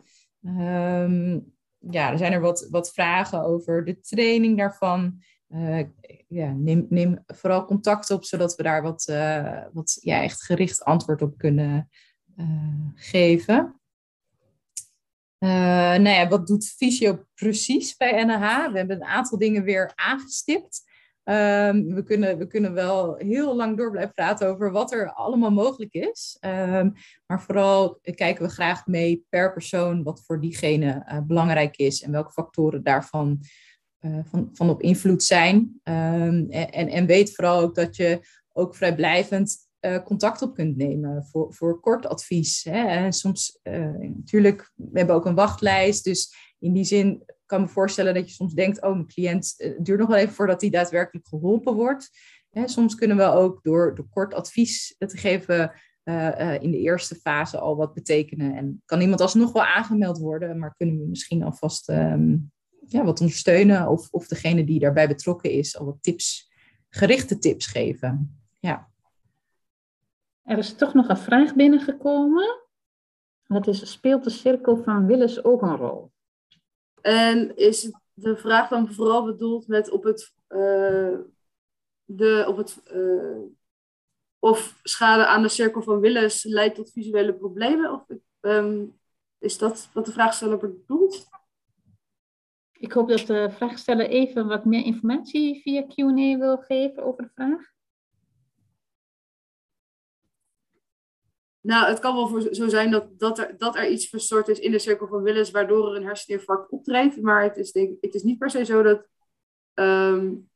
C: Um, ja, er zijn er wat, wat vragen over de training daarvan. Uh, ja, neem, neem vooral contact op, zodat we daar wat, uh, wat ja, echt gericht antwoord op kunnen uh, geven. nou ja, wat doet Fysio precies bij NH? We hebben een aantal dingen weer aangestipt. Um, we, kunnen, we kunnen wel heel lang door blijven praten over wat er allemaal mogelijk is. Um, maar vooral kijken we graag mee per persoon wat voor diegene belangrijk is en welke factoren daarvan van, van op invloed zijn. Um, en, en weet vooral ook dat je ook vrijblijvend uh, contact op kunt nemen voor, voor kort advies. Hè. Soms, uh, natuurlijk, we hebben ook een wachtlijst. Dus in die zin kan ik me voorstellen dat je soms denkt, oh, mijn cliënt, duurt nog wel even voordat hij daadwerkelijk geholpen wordt. Hè, soms kunnen we ook door, door kort advies te geven in de eerste fase al wat betekenen. En kan iemand alsnog wel aangemeld worden, maar kunnen we misschien alvast um, ja, wat ondersteunen of, of degene die daarbij betrokken is al wat tips, gerichte tips geven. Ja.
B: Er is toch nog een vraag binnengekomen. Dat is, speelt de cirkel van Willis ook een rol?
D: En is de vraag dan vooral bedoeld met op het, uh, de, op het uh, of schade aan de cirkel van Willis leidt tot visuele problemen? Of um, is dat wat de vraagsteller bedoelt?
B: Ik hoop dat de vraagsteller even wat meer informatie via Q&A wil geven over de vraag.
D: Nou, het kan wel voor zo zijn dat, dat, er, dat er iets verstoord is in de cirkel van Willis, waardoor er een herseninfarct optreedt. Maar het is, denk, het is niet per se zo dat um,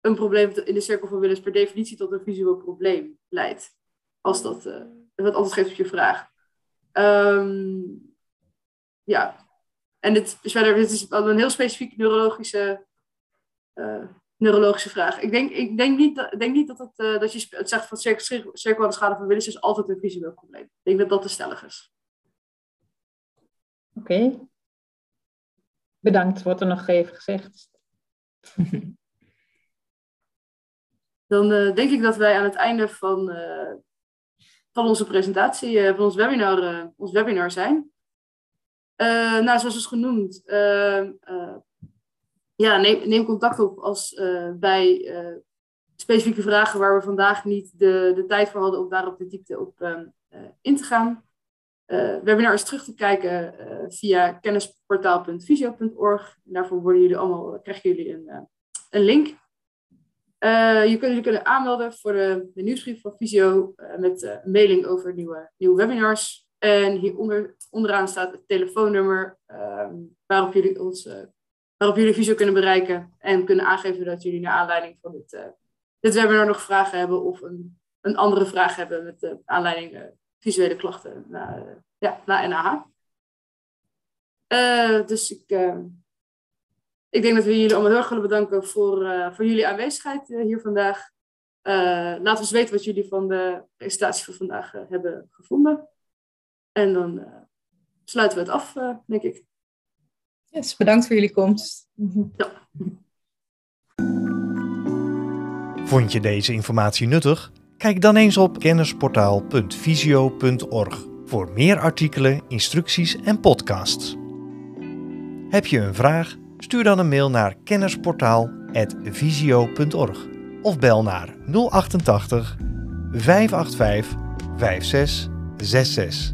D: een probleem in de cirkel van Willis per definitie tot een visueel probleem leidt. Als dat uh, wat geeft op je vraag. Um, ja, en dit is verder, dit is wel een heel specifiek neurologische, uh, neurologische vraag. Ik denk, ik denk niet, dat, denk niet dat, het, uh, dat je het zegt van cirkel schade van Willis is altijd een visueel probleem. Ik denk dat dat te stellig is.
B: Oké. Okay. Bedankt, wordt er nog even gezegd. (laughs)
D: Dan uh, denk ik dat wij aan het einde van, van onze presentatie, van ons webinar, ons webinar zijn. Uh, nou, zoals is genoemd, uh, ja, neem, neem, contact op als bij specifieke vragen waar we vandaag niet de, de tijd voor hadden om daar op de diepte op um, in te gaan. webinar is terug te kijken via kennisportaal.visio.org. Daarvoor worden jullie allemaal, krijgen jullie een, een link. je kunt je kunnen aanmelden voor de, de nieuwsbrief van Visio met een mailing over nieuwe, nieuwe webinars. En hieronder onderaan staat het telefoonnummer ehm, waarop, jullie ons, uh, waarop jullie Visio kunnen bereiken. En kunnen aangeven dat jullie naar aanleiding van dit, uh, dit webinar nog vragen hebben of een, een andere vraag hebben met de aanleiding uh, visuele klachten naar, ja, naar NAH. dus ik, ehm, ik denk dat we jullie allemaal heel erg willen bedanken voor, voor jullie aanwezigheid hier vandaag. laat ons weten wat jullie van de presentatie van vandaag hebben gevonden. En dan uh, sluiten we het af, uh, denk ik.
C: Yes, bedankt voor jullie komst.
D: Ja.
A: Vond je deze informatie nuttig? Kijk dan eens op kennisportaal.visio.org voor meer artikelen, instructies en podcasts. Heb je een vraag? Stuur dan een mail naar kennisportaal.visio.org of bel naar 088 585 5666.